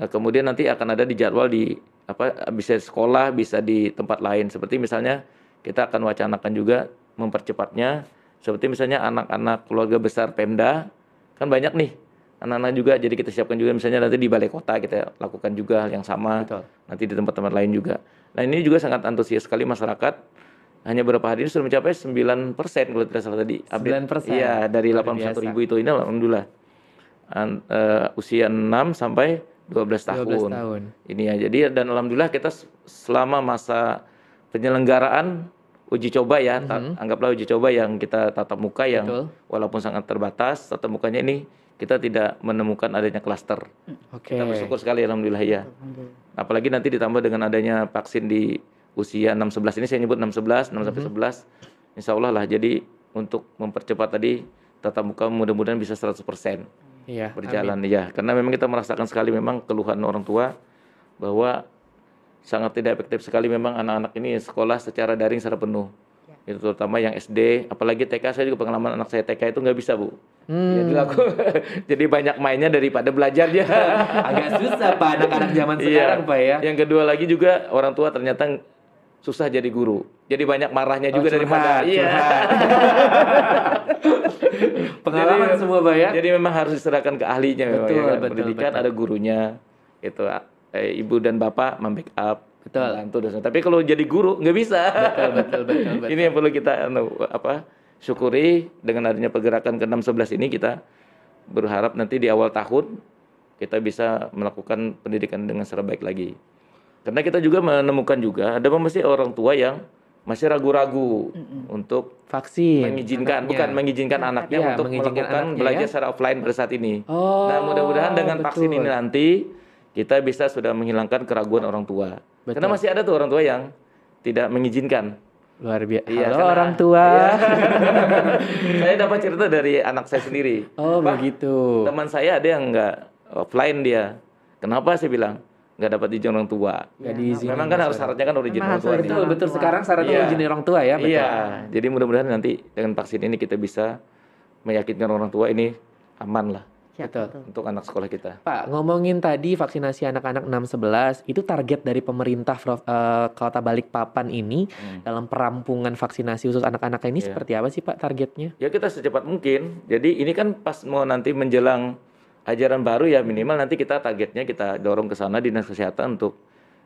Eh, kemudian nanti akan ada di jadwal di apa bisa sekolah bisa di tempat lain seperti misalnya kita akan wacanakan juga mempercepatnya seperti misalnya anak-anak keluarga besar Pemda kan banyak nih anak-anak juga jadi kita siapkan juga misalnya nanti di balai kota kita lakukan juga hal yang sama Betul. nanti di tempat-tempat lain juga nah ini juga sangat antusias sekali masyarakat hanya beberapa hari ini sudah mencapai 9% kalau tidak salah tadi update. 9%. Iya, dari Luar 81 biasa. ribu itu ini alhamdulillah. An- eh, usia 6 sampai 12 tahun. 12 tahun. Ini ya. Jadi dan alhamdulillah kita selama masa penyelenggaraan uji coba ya, ta- anggaplah uji coba yang kita tatap muka yang Mhm. Betul. walaupun sangat terbatas, tatap mukanya ini kita tidak menemukan adanya klaster. Oke. Kita bersyukur sekali alhamdulillah ya. Apalagi nanti ditambah dengan adanya vaksin di usia 6-11 ini saya nyebut 6-11, 6 sampai 11. Insya Allah lah jadi untuk mempercepat tadi tatap muka mudah-mudahan bisa 100% Iya. berjalan ya. Karena memang kita merasakan sekali memang keluhan orang tua bahwa sangat tidak efektif sekali memang anak-anak ini sekolah secara daring secara penuh. Itu terutama yang SD, apalagi TK saya juga pengalaman anak saya TK itu nggak bisa bu. Hmm. Jadi aku jadi banyak mainnya daripada belajarnya. Agak susah Pak anak-anak zaman Iya. sekarang Pak ya. Yang kedua lagi juga orang tua ternyata susah jadi guru. Jadi banyak marahnya juga Oh, daripada curhat, iya. Pengalaman Jadi- semua Pak ya. Jadi memang harus diserahkan ke ahlinya memang Betul, ya kan. betul, Pendidikan betul. ada gurunya itu eh, ibu dan bapak membackup Betul. dan sebagainya. Tapi kalau jadi guru nggak bisa. Betul, betul, betul, betul. ini yang perlu kita anu, apa syukuri dengan adanya pergerakan ke 611 ini kita berharap nanti di awal tahun kita bisa melakukan pendidikan dengan secara baik lagi. Karena kita juga menemukan juga ada masih orang tua yang masih ragu-ragu untuk Vaksin. mengizinkan anaknya. bukan mengizinkan anaknya Iya, untuk mengizinkan melakukan anaknya belajar ya. secara offline pada saat ini. Oh, nah, mudah-mudahan dengan betul. vaksin ini nanti kita bisa sudah menghilangkan keraguan orang tua. Betul. Karena masih ada tuh orang tua yang tidak mengizinkan. Luar biasa. Iya, Halo karena- orang tua. Iya. saya dapat cerita dari anak saya sendiri. Oh, Pak, begitu. Teman saya ada yang nggak offline dia. Kenapa saya bilang nggak dapat izin orang tua? Nggak diizinin. Memang kan harus syaratnya kan udah izin orang tua. Betul, betul. Sekarang syaratnya Iya. izin orang tua ya, betul. Iya, jadi mudah-mudahan nanti dengan vaksin ini kita bisa meyakinkan orang tua ini aman lah Ya, Betul. betul. untuk anak sekolah kita. Pak, ngomongin tadi vaksinasi anak-anak 6-11, itu target dari pemerintah eh, Kota Balikpapan ini Hmm. dalam perampungan vaksinasi khusus anak-anak ini Iya. seperti apa sih Pak targetnya? Ya kita secepat mungkin. Jadi ini kan pas mau nanti menjelang ajaran baru ya minimal nanti kita targetnya kita dorong ke sana dinas kesehatan untuk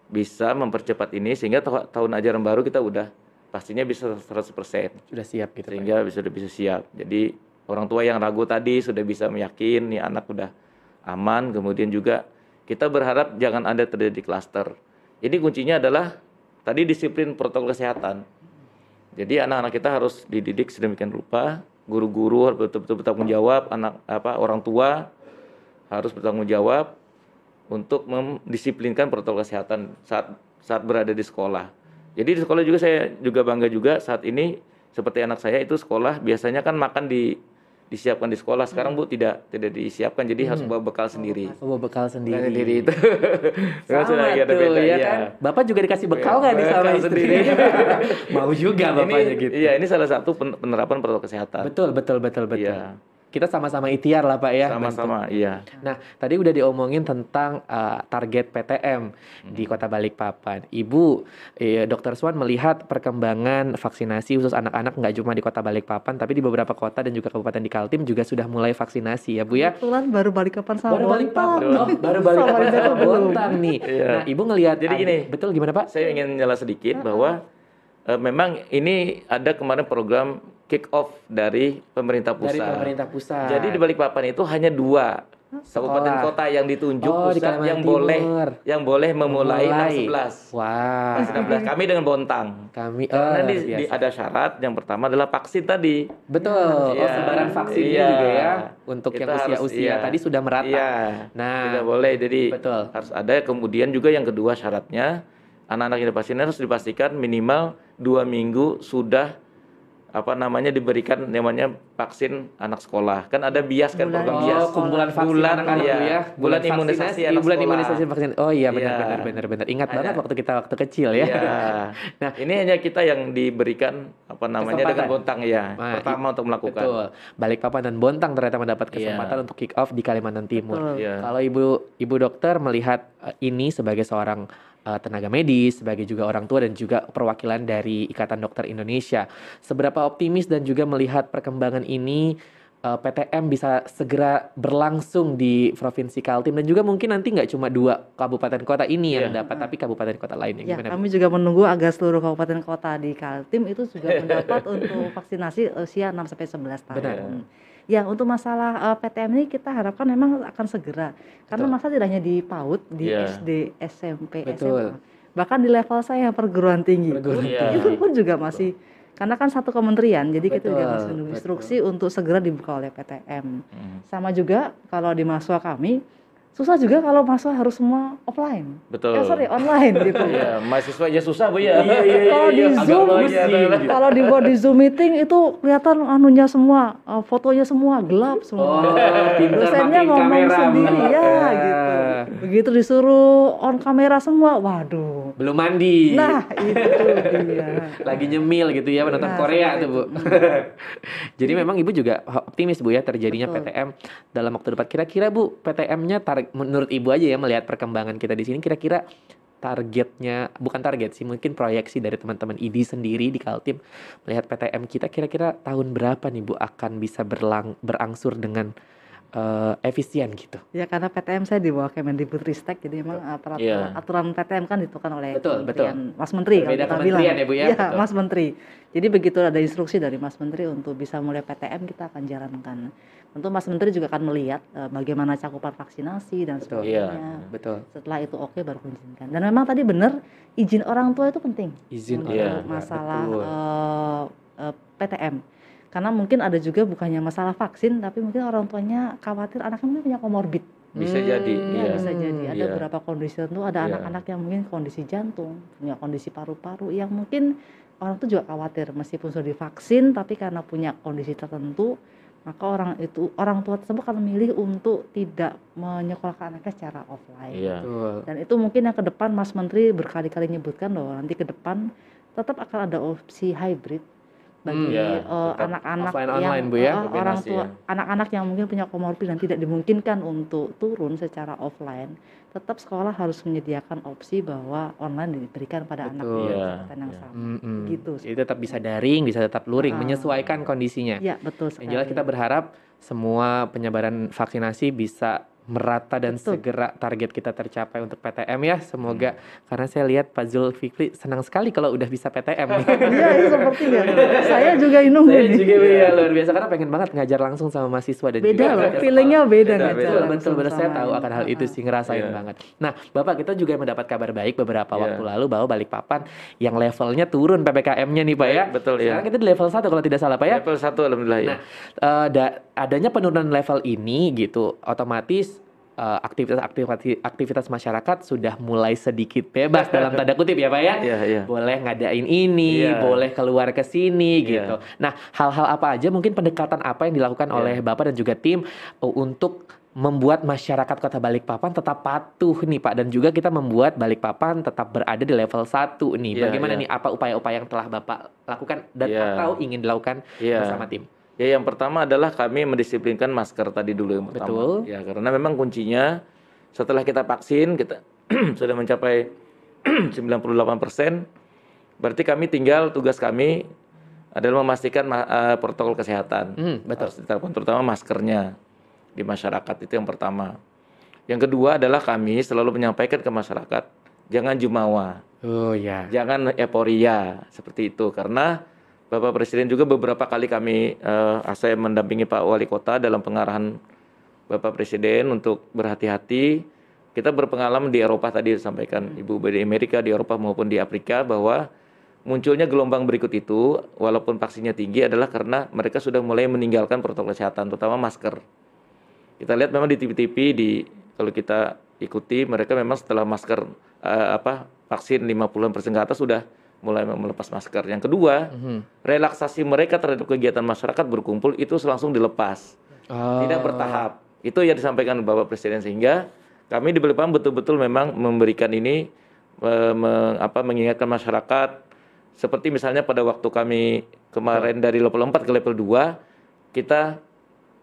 bisa mempercepat ini sehingga ta- tahun ajaran baru kita udah pastinya bisa 100% Sudah siap gitu Pak? sehingga bisa bisa siap. Jadi orang tua yang ragu tadi sudah bisa meyakin nih anak udah aman. Kemudian juga kita berharap jangan ada terjadi klaster. Jadi kuncinya adalah tadi disiplin protokol kesehatan. Jadi anak-anak kita harus dididik sedemikian rupa, guru-guru harus betul-betul bertanggung jawab, anak apa orang tua harus bertanggung jawab untuk mendisiplinkan protokol kesehatan saat saat berada di sekolah. Jadi di sekolah juga saya juga bangga juga saat ini seperti anak saya itu sekolah biasanya kan makan di disiapkan di sekolah. Sekarang Bu tidak tidak disiapkan jadi harus bawa bekal sendiri. Oh, bekal sendiri. Bekal sendiri itu. Sama Sudah lagi ada tuh, beda, ya iya. kan? Bapak juga dikasih bekal nggak nih sama istri? sendiri. Mau juga bapaknya ini, gitu. Iya, ini salah satu pen- penerapan protokol kesehatan. Betul, betul, betul, betul. Iya. Kita sama-sama ikhtiar lah Pak ya. Sama-sama, iya. Nah, tadi udah diomongin tentang uh, target PTM di Kota Balikpapan. Ibu, eh, Dokter Swan melihat perkembangan vaksinasi khusus anak-anak nggak cuma di Kota Balikpapan, tapi di beberapa kota dan juga kabupaten di Kaltim juga sudah mulai vaksinasi ya Bu ya. Kebetulan baru balik kapan sama Baru Balikpapan, oh, baru Balikpapan Sama. Bontang nih. Iya. Nah, Ibu ngelihat Jadi gini. betul gimana Pak? Saya ingin nyala sedikit bahwa eh, memang ini ada kemarin program kick off dari pemerintah pusat. Dari pemerintah pusat. Jadi di Balikpapan itu hanya dua kabupaten kota yang ditunjuk Oh, di pusat Kalimantan yang boleh Timur. yang boleh memulai, Memulai. 16. Wah, 16. Kami dengan Bontang. kami Karena oh, di, luar di- biasa. ada syarat yang pertama adalah vaksin tadi. Betul. Oh, Iya. sebaran vaksinnya Iya. juga ya untuk Kita yang harus- usia-usia iya. tadi sudah merata. Iya. Nah, Tidak boleh. Jadi betul. harus ada. Kemudian juga yang kedua syaratnya anak-anak yang divaksin harus dipastikan minimal dua minggu sudah apa namanya diberikan namanya vaksin anak sekolah. Kan ada bias kan Bulan- program Oh, bias. kumpulan vaksin Bulan, anak-anak iya. ya. Bulan imunisasi vaksinasi, anak bulan sekolah. imunisasi vaksin. Oh iya benar Iya. benar benar benar. Ingat Ada. banget waktu kita waktu kecil ya. Iya. Nah. ini hanya kita yang diberikan apa namanya Kesempatan. dengan bontang ya. Nah, pertama untuk melakukan. Betul. Balikpapan dan Bontang ternyata mendapat Iya. kesempatan untuk kick off di Kalimantan Timur. Iya. Kalau ibu ibu dokter melihat eh, ini sebagai seorang eh, tenaga medis, sebagai juga orang tua dan juga perwakilan dari Ikatan Dokter Indonesia, seberapa optimis dan juga melihat perkembangan ini eh, PTM bisa segera berlangsung di Provinsi Kaltim dan juga mungkin nanti nggak cuma dua kabupaten kota ini yang Iya. dapat, tapi kabupaten kota lainnya. Ya, Gimana? Bu? kami juga menunggu agar seluruh kabupaten kota di Kaltim itu juga mendapat untuk vaksinasi usia 6 sampai 11 tahun. Benar. Ya, untuk masalah eh, PTM ini kita harapkan memang akan segera. Karena Betul. masa tidak hanya di PAUD, di Iya. SD, SMP, Betul. SMA. Bahkan di level saya yang perguruan tinggi Perguruan itu pun juga masih karena kan satu kementerian, jadi kita juga Betul, masih menunggu betul. instruksi untuk segera dibuka oleh PTM. Hmm, Sama juga kalau di mahasiswa kami, susah juga kalau mahasiswa harus semua offline. Betul. Eh, sorry, online gitu. Iya, mahasiswa aja susah bu ya. Kalau di Zoom, pusing. kalau dibuat di Zoom meeting itu kelihatan anunya semua, eh, fotonya semua gelap semua. Oh, Dosennya ngomong kamera, sendiri ya gitu. Begitu disuruh on kamera semua, waduh. Belum mandi. Nah, itu dia. lagi nyemil gitu ya menonton Nah, Korea tuh Bu. Jadi memang Ibu juga optimis Bu ya terjadinya Betul. PTM dalam waktu dekat. Kira-kira Bu, PTM-nya tar- menurut Ibu aja ya melihat perkembangan kita di sini kira-kira targetnya bukan target sih mungkin proyeksi dari teman-teman ID sendiri di Kaltim melihat PTM kita kira-kira tahun berapa nih Bu akan bisa berlang berangsur dengan eh, efisien gitu. Ya karena PTM saya di bawah Kemendikbudristek jadi memang uh, peraturan, Iya. aturan PTM kan ditentukan oleh Betul, Kementerian Mas Menteri kalau Berbeda kita kementerian bilang. ya, Bu, ya? Betul. Mas Menteri. Jadi begitu ada instruksi dari Mas Menteri untuk bisa mulai PTM kita akan jalankan. Tentu Mas Menteri juga akan melihat uh, bagaimana cakupan vaksinasi dan Betul. Iya. sebagainya. Betul. Setelah itu oke baru diizinkan. Dan memang tadi benar izin orang tua itu penting Izin untuk Iya, masalah betul. uh, uh, PTM. Karena mungkin ada juga bukannya masalah vaksin, tapi mungkin orang tuanya khawatir anaknya mungkin punya komorbid. Bisa Hmm, jadi, Iya, iya. bisa jadi ada Iya. beberapa kondisi tertentu ada Iya. anak-anak yang mungkin kondisi jantung, punya kondisi paru-paru yang mungkin orang tuh juga khawatir meskipun sudah divaksin tapi karena punya kondisi tertentu maka orang itu orang tua tersebut akan memilih untuk tidak menyekolahkan anaknya secara offline. Iya. Betul. Dan itu mungkin yang ke depan Mas Menteri berkali-kali menyebutkan bahwa nanti ke depan tetap akan ada opsi hybrid Hmm, bagi ya, eh, tetap anak-anak offline yang online, Bu, ya? eh, orang tua ya. anak-anak yang mungkin punya komorbid dan tidak dimungkinkan untuk turun secara offline tetap sekolah harus menyediakan opsi bahwa online diberikan pada anak Betul. dengan Iya, kesempatan yang iya. sama. Mm-mm. Gitu. Jadi tetap bisa daring, bisa tetap luring, Ah. menyesuaikan kondisinya. Ya betul Yang sekali. jelas kita berharap semua penyebaran vaksinasi bisa merata dan Betul. segera target kita tercapai untuk PTM ya. Semoga karena saya lihat Pak Zulfikri senang sekali kalau udah bisa PTM nih. Iya, iya sepertinya. Saya juga nunggu saya nih. juga ya luar biasa karena pengen banget ngajar langsung sama mahasiswa dan Beda juga loh, feelingnya beda Beda, ngajar Betul, betul. Saya tahu akan hal itu sih ngerasain Iya. banget. Nah, Bapak kita juga mendapat kabar baik beberapa Iya. waktu lalu bahwa Balikpapan yang levelnya turun PPKM-nya nih Pak ya. Betul ya. Sekarang kita di level 1 kalau tidak salah Pak ya. Level 1 alhamdulillah ya. Nah, eh, da- adanya penurunan level ini gitu, otomatis eh, aktivitas-aktivitas aktivitas masyarakat sudah mulai sedikit bebas dalam tanda kutip ya Pak ya. Iya, iya. Boleh ngadain ini, Iya. boleh keluar ke sini Iya. gitu. Nah, hal-hal apa aja mungkin pendekatan apa yang dilakukan Iya. oleh Bapak dan juga tim eh, untuk membuat masyarakat Kota Balikpapan tetap patuh nih Pak dan juga kita membuat Balikpapan tetap berada di level 1 nih. Iya, Bagaimana iya. nih apa upaya-upaya yang telah Bapak lakukan dan Iya. atau ingin dilakukan Iya. bersama tim? Ya yang pertama adalah kami mendisiplinkan masker tadi dulu yang pertama. Betul. Ya karena memang kuncinya setelah kita vaksin kita sudah mencapai 98 persen, berarti kami tinggal tugas kami adalah memastikan ma- eh, protokol kesehatan. Hmm, betul. Harus diterapkan terutama maskernya di masyarakat itu yang pertama. Yang kedua adalah kami selalu menyampaikan ke masyarakat jangan jumawa, Oh ya. jangan euforia seperti itu karena Bapak Presiden juga beberapa kali kami eh, saya mendampingi Pak Wali Kota dalam pengarahan Bapak Presiden untuk berhati-hati. Kita berpengalaman di Eropa tadi disampaikan Ibu di Amerika, di Eropa maupun di Afrika bahwa munculnya gelombang berikut itu walaupun vaksinnya tinggi adalah karena mereka sudah mulai meninggalkan protokol kesehatan terutama masker. Kita lihat memang di TV-TV di kalau kita ikuti mereka memang setelah masker eh, apa vaksin 50% ke atas sudah mulai melepas masker. Yang kedua, Mhm. relaksasi mereka terhadap kegiatan masyarakat berkumpul itu langsung dilepas, Oh. tidak bertahap. Itu yang disampaikan Bapak Presiden sehingga kami di Balikpapan betul-betul memang memberikan ini eh, me- apa mengingatkan masyarakat seperti misalnya pada waktu kami kemarin dari level 4 ke level 2 kita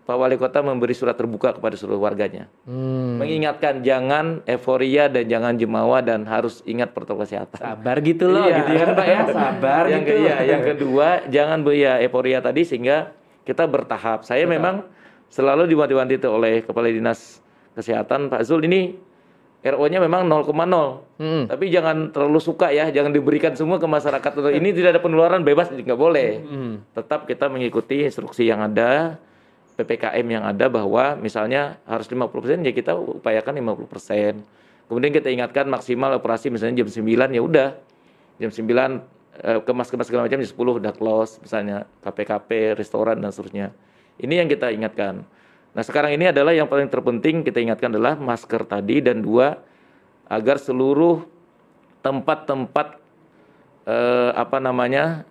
Pak Wali Kota memberi surat terbuka kepada seluruh warganya Hmm. mengingatkan jangan euforia dan jangan jumawa dan harus ingat protokol kesehatan. Sabar gitu loh, Iya. gitu ya Pak ya. Sabar yang gitu. ke- iya, yang kedua jangan ya euforia tadi sehingga kita bertahap. Saya memang selalu diwanti-wanti itu oleh kepala dinas kesehatan Pak Zul ini RO-nya memang 0,0. Hmm. Tapi jangan terlalu suka ya, jangan diberikan semua ke masyarakat. Ini tidak ada penularan bebas nggak boleh. Hmm. Tetap kita mengikuti instruksi yang ada, PPKM yang ada bahwa misalnya harus 50% ya kita upayakan 50%. Kemudian kita ingatkan maksimal operasi misalnya jam 9 ya udah. Jam 9 eh, kemas-kemas segala macam jam 10 udah close misalnya KPKP, restoran dan seterusnya. Ini yang kita ingatkan. Nah, sekarang ini adalah yang paling terpenting kita ingatkan adalah masker tadi dan dua agar seluruh tempat-tempat eh, apa namanya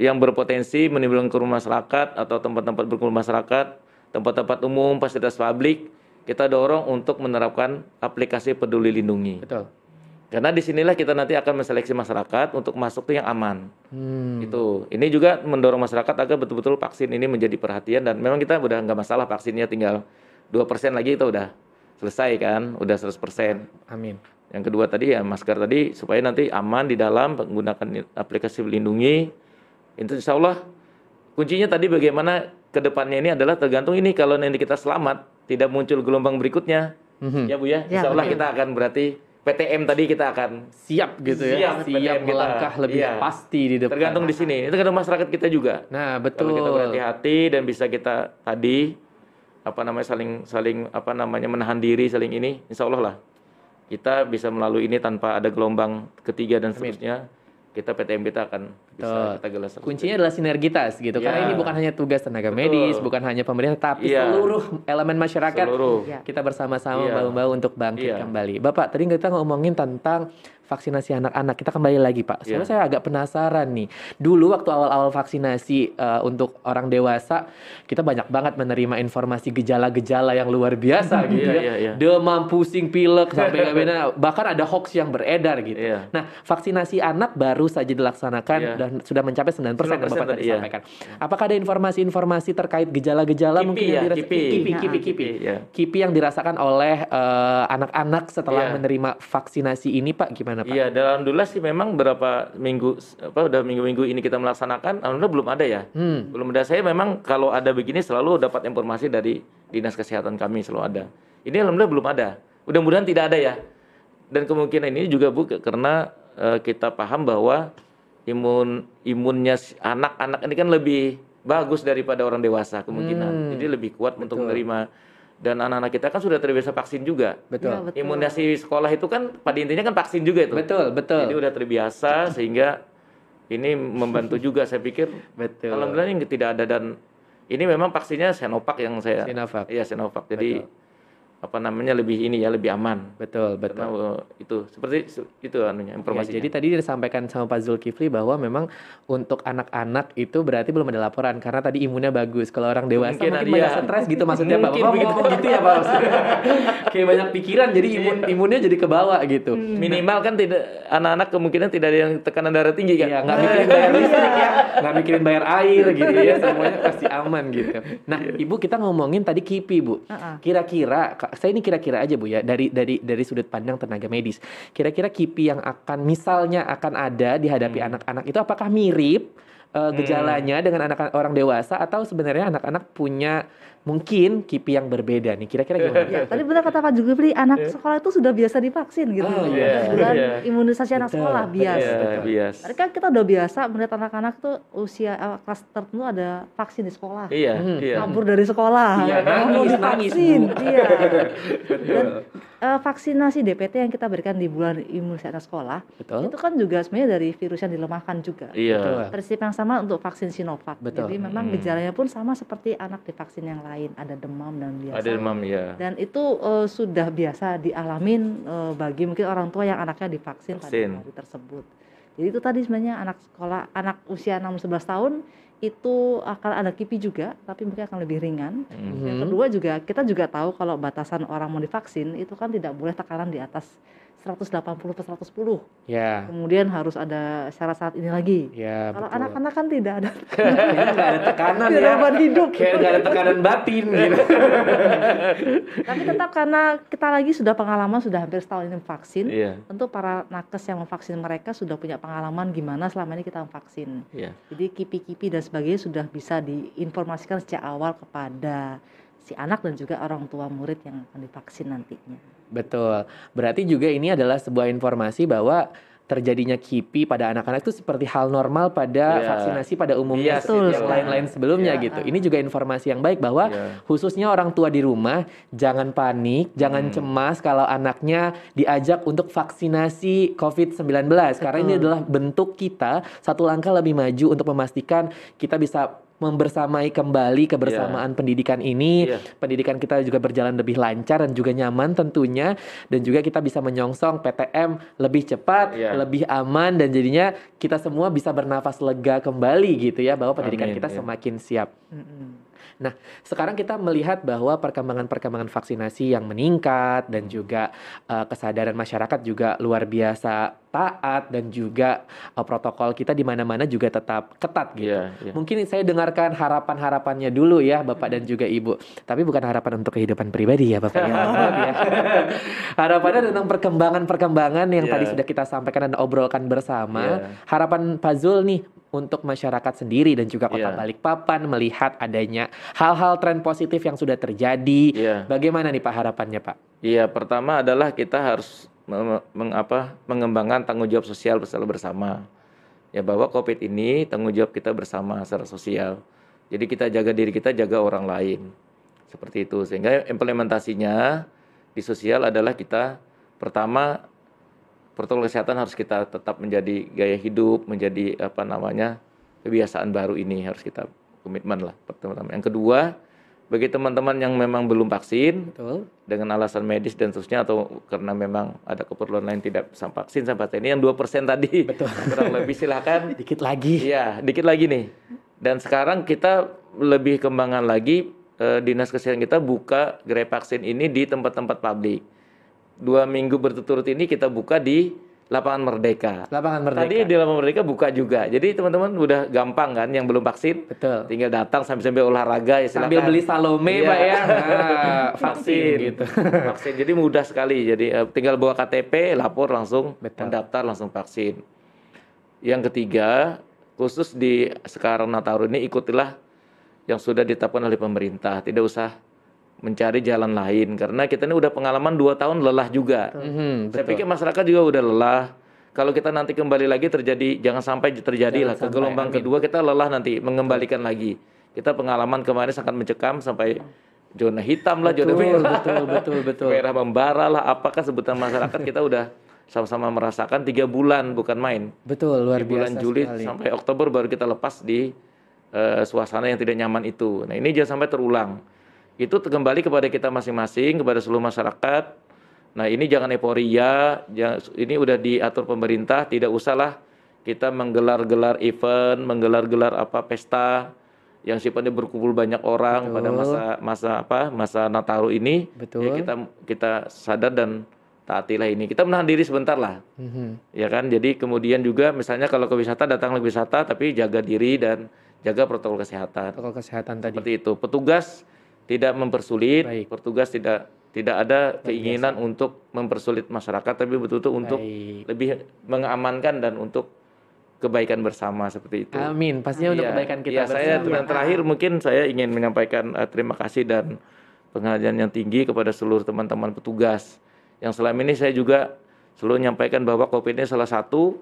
yang berpotensi menimbulkan kerumunan masyarakat atau tempat-tempat berkumpul masyarakat, tempat-tempat umum, fasilitas publik, kita dorong untuk menerapkan aplikasi Peduli Lindungi. Betul. Karena di sinilah kita nanti akan menseleksi masyarakat untuk masuk tuh yang aman. Hmm. Itu. Ini juga mendorong masyarakat agar betul-betul vaksin ini menjadi perhatian dan memang kita udah nggak masalah vaksinnya tinggal 2% lagi itu udah selesai kan, udah 100%. Amin. Yang kedua tadi ya masker tadi supaya nanti aman di dalam menggunakan aplikasi melindungi. Itu insya Allah kuncinya tadi bagaimana ke depannya ini adalah tergantung ini kalau nanti kita selamat tidak muncul gelombang berikutnya. Mhm. Ya Bu ya, Ya, insya Allah betul. kita akan berarti PTM tadi kita akan Siap gitu ya. Siap, Siap PTM kita. melangkah lebih Iya. pasti di depan. tergantung di sini. Itu tergantung masyarakat kita juga. Nah, betul. Kalau kita berhati-hati dan bisa kita tadi apa namanya saling saling apa namanya menahan diri saling ini, insya Allah lah kita bisa melalui ini tanpa ada gelombang ketiga dan seterusnya. Kita PTM kita akan bisa kita gelas. Kuncinya adalah sinergitas gitu. Karena Ya. ini bukan hanya tugas tenaga Betul. medis, bukan hanya pemerintah, tapi Iya. seluruh elemen masyarakat seluruh. Ya. kita bersama-sama Iya. bahu-bahu untuk bangkit Iya. kembali. Bapak, tadi kita ngomongin tentang vaksinasi anak-anak. Kita kembali lagi, Pak. Soalnya Iya. saya agak penasaran nih. Dulu waktu awal-awal vaksinasi eh, untuk orang dewasa, kita banyak banget menerima informasi gejala-gejala yang luar biasa gitu Iya, ya. iya, iya. Demam, pusing, pilek, sampai bahkan ada hoax yang beredar gitu. Iya. Nah, vaksinasi anak baru saja dilaksanakan Iya. dan sudah mencapai 9% yang 9% Bapak tadi iya. sampaikan. Apakah ada informasi-informasi terkait gejala-gejala Kipi mungkin ya, yang dirasa kipi. kipi, kipi, Nah, kipi. ya. Kipi yang dirasakan oleh eh, anak-anak setelah Iya. menerima vaksinasi ini, Pak, gimana, Pak? Iya, dan alhamdulillah sih memang berapa minggu apa udah minggu-minggu ini kita melaksanakan, alhamdulillah belum ada ya. Hmm. Belum ada. Saya memang kalau ada begini selalu dapat informasi dari dinas kesehatan kami selalu ada. Ini alhamdulillah belum ada. Mudah-mudahan tidak ada ya. Dan kemungkinan ini juga Bu karena eh, kita paham bahwa imun imunnya anak-anak ini kan lebih bagus daripada orang dewasa kemungkinan. Hmm. Jadi lebih kuat untuk Betul. menerima dan anak-anak kita kan sudah terbiasa vaksin juga. Betul. Ya, betul. Imunisasi sekolah itu kan pada intinya kan vaksin juga itu. Betul, betul. Jadi udah terbiasa sehingga ini membantu juga saya pikir. Betul. Alhamdulillah ini tidak ada dan ini memang vaksinnya Sinovac yang saya Sinovac. Iya Sinovac. Jadi apa namanya lebih ini ya lebih aman. Betul, betul. Karena uh, itu seperti itu anunya Ya, informasinya. jadi tadi disampaikan sama Pak Zulkifli bahwa memang untuk anak-anak itu berarti belum ada laporan karena tadi imunnya bagus. Kalau orang dewasa Mungkin mungkin, ada, banyak ya. stres gitu maksudnya Pak. Mungkin Bapak begitu. ngomong gitu ya Pak. Kayak banyak pikiran jadi imun imunnya jadi ke bawah gitu. minimal kan tidak anak-anak kemungkinan tidak ada yang tekanan darah tinggi kan. Iya, nggak mikirin bayar listrik ya. nggak mikirin bayar air gitu ya, semuanya pasti aman gitu. Nah, Ibu kita ngomongin tadi KIPI, Bu. Kira-kira saya ini kira-kira aja Bu ya dari dari dari sudut pandang tenaga medis. Kira-kira KIPI yang akan misalnya akan ada dihadapi Hmm. anak-anak itu apakah mirip eh, gejalanya dengan anak orang dewasa atau sebenarnya anak-anak punya mungkin KIPI yang berbeda nih? Kira-kira gimana? Ya, tadi benar kata Pak Jugupri, anak sekolah itu sudah biasa divaksin gitu. Oh, iya, Kebetulan iya. imunisasi anak Betul, sekolah bias. Iya, gitu. bias. Tadi kan kita udah biasa melihat anak-anak tuh usia eh, kelas tertentu ada vaksin di sekolah. Iya, Hmm. iya. Kabur dari sekolah. Iya, mau nangis, nangis, divaksin. Iya. Betul. Dan eh, vaksinasi DPT yang kita berikan di bulan imunisasi anak sekolah Betul. itu kan juga sebenarnya dari virus yang dilemahkan juga. Iya. Betul. Prinsip yang sama untuk vaksin Sinovac. Betul. Jadi memang Hmm. gejalanya pun sama seperti anak divaksin yang lain, ada demam dan biasa. Ada demam ya. Dan itu eh, sudah biasa dialamin eh, bagi mungkin orang tua yang anaknya divaksin pada Vaksin. hari tersebut. Jadi itu tadi sebenarnya anak sekolah, anak usia 6-11 tahun itu akan ada KIPI juga, tapi mungkin akan lebih ringan. Hmm. Yang kedua juga kita juga tahu kalau batasan orang mau divaksin itu kan tidak boleh tekanan di atas 180 per 110. Ya. Kemudian harus ada syarat-syarat ini lagi. Ya, Kalau anak-anak kan tidak ada nggak ada tekanan Tidak ya. ada beban hidup. Kayak nggak ada tekanan batin gitu. Tapi tetap karena kita lagi sudah pengalaman sudah hampir setahun ini vaksin, Iya, tentu para nakes yang memvaksin mereka sudah punya pengalaman gimana selama ini kita memvaksin. iya. Jadi kipi-kipi dan sebagainya sudah bisa diinformasikan sejak awal kepada si anak dan juga orang tua murid yang akan divaksin nantinya. Betul. Berarti juga ini adalah sebuah informasi bahwa terjadinya KIPI pada anak-anak itu seperti hal normal pada Iya. vaksinasi pada umumnya Iya, Betul lain-lain sebelumnya Iya. gitu. Ini juga informasi yang baik bahwa Iya. khususnya orang tua di rumah jangan panik, jangan Hmm. cemas kalau anaknya diajak untuk vaksinasi COVID-19 karena ini adalah bentuk kita satu langkah lebih maju untuk memastikan kita bisa membersamai kembali kebersamaan pendidikan ini Iya. pendidikan kita juga berjalan lebih lancar dan juga nyaman tentunya dan juga kita bisa menyongsong PTM lebih cepat, Iya. lebih aman dan jadinya kita semua bisa bernafas lega kembali gitu ya bahwa pendidikan Amin, kita iya. semakin siap. Mm-mm. Sekarang kita melihat bahwa perkembangan-perkembangan vaksinasi yang meningkat dan juga eh, kesadaran masyarakat juga luar biasa taat dan juga eh, protokol kita di mana-mana juga tetap ketat gitu. Iya, iya. Mungkin saya dengarkan harapan-harapannya dulu ya Bapak dan juga Ibu. Tapi bukan harapan untuk kehidupan pribadi ya Bapak ya. Ya. Harapannya tentang perkembangan-perkembangan yang Iya. tadi sudah kita sampaikan dan obrolkan bersama. Iya. Harapan Pak Zul nih untuk masyarakat sendiri dan juga Kota Iya. Balikpapan melihat adanya hal-hal tren positif yang sudah terjadi. Iya. Bagaimana nih Pak harapannya Pak? Iya, pertama adalah kita harus mengapa mengembangkan tanggung jawab sosial bersama bersama. Ya bahwa Covid ini tanggung jawab kita bersama secara sosial. Jadi kita jaga diri kita, jaga orang lain. Seperti itu. Sehingga implementasinya di sosial adalah kita pertama protokol kesehatan harus kita tetap menjadi gaya hidup, menjadi apa namanya kebiasaan baru ini harus kita komitmen lah pertama. Yang kedua, bagi teman-teman yang memang belum vaksin, Betul. dengan alasan medis dan seterusnya atau karena memang ada keperluan lain tidak bisa vaksin sampai saat ini yang 2% tadi Betul. kurang lebih silahkan Dikit lagi. iya dikit lagi nih dan sekarang kita lebih kembangan lagi eh, dinas kesehatan kita buka gerai vaksin ini di tempat-tempat publik dua minggu berturut-turut ini kita buka di lapangan Merdeka Lapangan Merdeka. tadi di lapangan Merdeka buka juga jadi teman-teman udah gampang kan yang belum vaksin Betul. tinggal datang sambil-sambil olahraga ya silakan Sambil beli Salome Iya. Pak ya. Nah, vaksin vaksin gitu. vaksin jadi mudah sekali jadi eh, tinggal bawa KTP lapor langsung Betul. mendaftar langsung vaksin yang ketiga khusus di sekarang Nataru ini ikutilah yang sudah ditetapkan oleh pemerintah tidak usah mencari jalan lain. Karena kita ini udah pengalaman dua tahun lelah juga. Mhm, saya betul. pikir masyarakat juga udah lelah. Kalau kita nanti kembali lagi terjadi jangan sampai terjadi Jangan lah. Ke gelombang amin. kedua kita lelah nanti mengembalikan lagi. Kita pengalaman kemarin sangat mencekam sampai zona hitam lah zona betul, merah. betul, betul, betul. merah membara lah. Apakah sebutan masyarakat kita udah sama-sama merasakan tiga bulan bukan main? Betul, luar di bulan biasa Juli sekali. sampai Oktober baru kita lepas di eh, suasana yang tidak nyaman itu. Nah ini jangan sampai terulang itu kembali kepada kita masing-masing kepada seluruh masyarakat nah ini jangan euforia ini udah diatur pemerintah tidak usahlah kita menggelar-gelar event menggelar-gelar apa pesta yang sifatnya berkumpul banyak orang pada Betul. masa masa apa masa Nataru ini Betul. ya kita kita sadar dan taatilah ini. Kita menahan diri sebentar lah, Mhm. ya kan. Jadi kemudian juga misalnya kalau ke wisata datang ke wisata, tapi jaga diri dan jaga protokol kesehatan. Protokol kesehatan tadi. Seperti itu. Petugas tidak mempersulit, Baik. petugas tidak tidak ada keinginan untuk mempersulit masyarakat, tapi betul-betul untuk Baik. lebih mengamankan dan untuk kebaikan bersama seperti itu. Amin. Pastinya untuk Iya, kebaikan kita saya bersama. dan terakhir mungkin saya ingin menyampaikan eh, terima kasih dan penghargaan yang tinggi kepada seluruh teman-teman petugas yang selama ini saya juga selalu menyampaikan bahwa COVID ini salah satu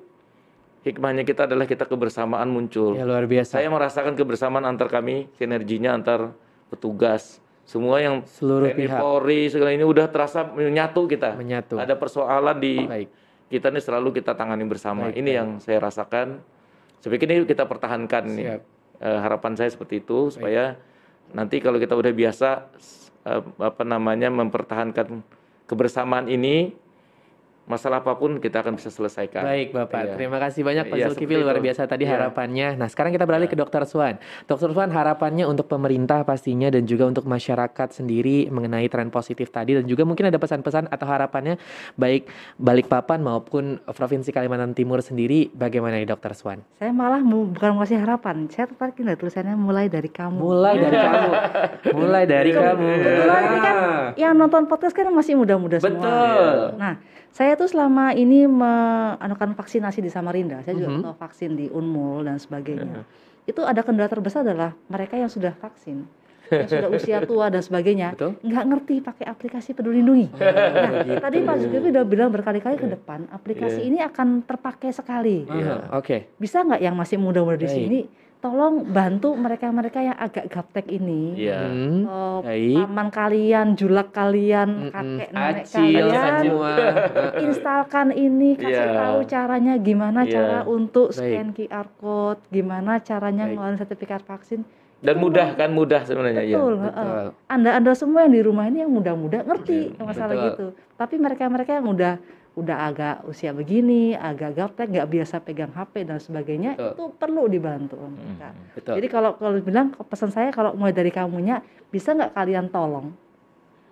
hikmahnya kita adalah kita kebersamaan muncul. Ya luar biasa. Saya merasakan kebersamaan antar kami, sinerginya antar petugas, semua yang Seluruh TNI pihak Polri segala ini udah terasa menyatu kita. menyatu. Ada persoalan di Baik. kita ini selalu kita tangani bersama. Baik, ini baik. yang saya rasakan. Saya pikir ini kita pertahankan nih. Siap. Eh, harapan saya seperti itu supaya nanti kalau kita udah biasa eh, apa namanya mempertahankan kebersamaan ini masalah apa pun kita akan bisa selesaikan. Baik Bapak, Iya. terima kasih banyak Pak Iya, Zulkifli luar biasa tadi Iya. harapannya. Nah sekarang kita beralih ke Dokter Swan. Dokter Swan harapannya untuk pemerintah pastinya dan juga untuk masyarakat sendiri mengenai tren positif tadi dan juga mungkin ada pesan-pesan atau harapannya baik Balikpapan maupun Provinsi Kalimantan Timur sendiri bagaimana nih Dokter Swan? Saya malah mau, bukan mau kasih harapan. Saya tertarik nih tulisannya mulai dari kamu. Mulai dari kamu, mulai dari kamu. Kebetulan ini kan yang nonton podcast kan masih muda-muda semua. Betul. Nah, saya tuh selama ini meanukan vaksinasi di Samarinda. Saya juga Mhm. ketua vaksin di Unmul dan sebagainya. Itu ada kendala terbesar adalah mereka yang sudah vaksin, yang sudah usia tua dan sebagainya, nggak ngerti pakai aplikasi Peduli Lindungi. nah, gitu. tadi Pak Zulkifli udah bilang berkali-kali ke depan, aplikasi Iya. ini akan terpakai sekali. Aha, Oke, Bisa nggak yang masih muda-muda di sini, tolong bantu mereka-mereka yang agak gaptek ini. Iya. Hmm, Eh, baik. paman kalian, julak kalian, Mm-mm. kakek nenek Acil kalian, semua. instalkan ini, kasih Iya. tahu caranya gimana Iya. cara untuk Baik. scan QR code, gimana caranya Baik. ngeluarin sertifikat vaksin. Dan mudah kan mudah sebenarnya ya. Betul, Betul. heeh. Anda-anda semua yang di rumah ini yang muda-muda ngerti Iya, masalah betul. gitu. Tapi mereka-mereka yang udah udah agak usia begini, agak gaptek, nggak biasa pegang HP dan sebagainya, Betul. itu perlu dibantu mereka. Hmm. Betul. Jadi kalau kalau bilang pesan saya kalau mulai dari kamunya bisa nggak kalian tolong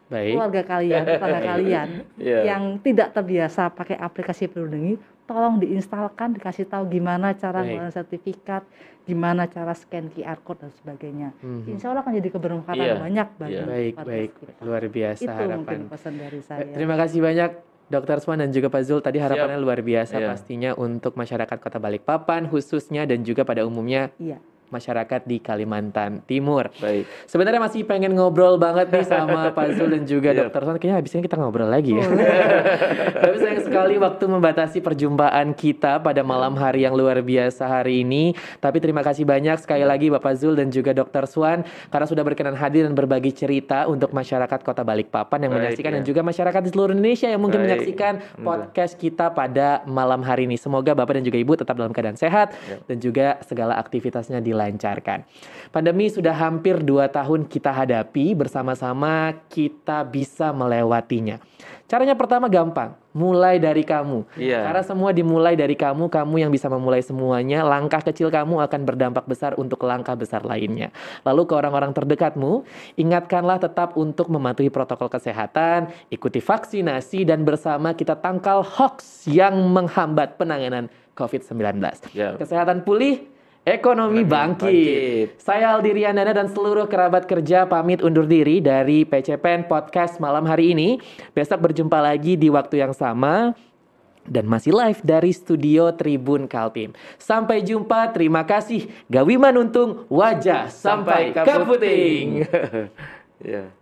Baik. keluarga kalian, tetangga kalian Iya. yang tidak terbiasa pakai aplikasi peduli tolong diinstalkan, dikasih tahu gimana cara Baik. ngeluarin sertifikat, gimana cara scan QR code dan sebagainya. Mhm. Insya Allah akan jadi kebermanfaatan Iya, banyak bagi iya. Baik, baik. sekitar. Luar biasa Itu harapan. mungkin pesan dari saya. Terima kasih banyak Dokter Swan dan juga Pak Zul tadi harapannya luar biasa Iya. pastinya untuk masyarakat Kota Balikpapan khususnya dan juga pada umumnya Iya. Masyarakat di Kalimantan Timur. Baik. Sebenarnya masih pengen ngobrol banget nih sama Pak Zul dan juga Iya. Dokter Swan. Kayaknya habis ini kita ngobrol lagi ya. Tapi sayang sekali waktu membatasi perjumpaan kita pada malam hari yang luar biasa hari ini. Tapi terima kasih banyak sekali lagi Bapak Zul dan juga Dokter Swan karena sudah berkenan hadir dan berbagi cerita untuk masyarakat Kota Balikpapan yang Baik, menyaksikan ya. dan juga masyarakat di seluruh Indonesia yang mungkin Baik. menyaksikan podcast kita pada malam hari ini. Semoga Bapak dan juga Ibu tetap dalam keadaan sehat Ya. dan juga segala aktivitasnya dilancarkan. Pandemi sudah hampir dua tahun kita hadapi bersama-sama kita bisa melewatinya. Caranya pertama gampang, mulai dari kamu. Iya. Karena semua dimulai dari kamu, kamu yang bisa memulai semuanya. Langkah kecil kamu akan berdampak besar untuk langkah besar lainnya. Lalu ke orang-orang terdekatmu, ingatkanlah tetap untuk mematuhi protokol kesehatan, ikuti vaksinasi, dan bersama kita tangkal hoax yang menghambat penanganan COVID-19. Ya. Kesehatan pulih, ekonomi bangkit. Saya Aldi Riandana dan seluruh kerabat kerja pamit undur diri dari PCPN Podcast malam hari ini. Besok berjumpa lagi di waktu yang sama dan masih live dari studio Tribun Kaltim. Sampai jumpa, terima kasih. Gawi Manuntung, wajah sampai kaputing. Ya.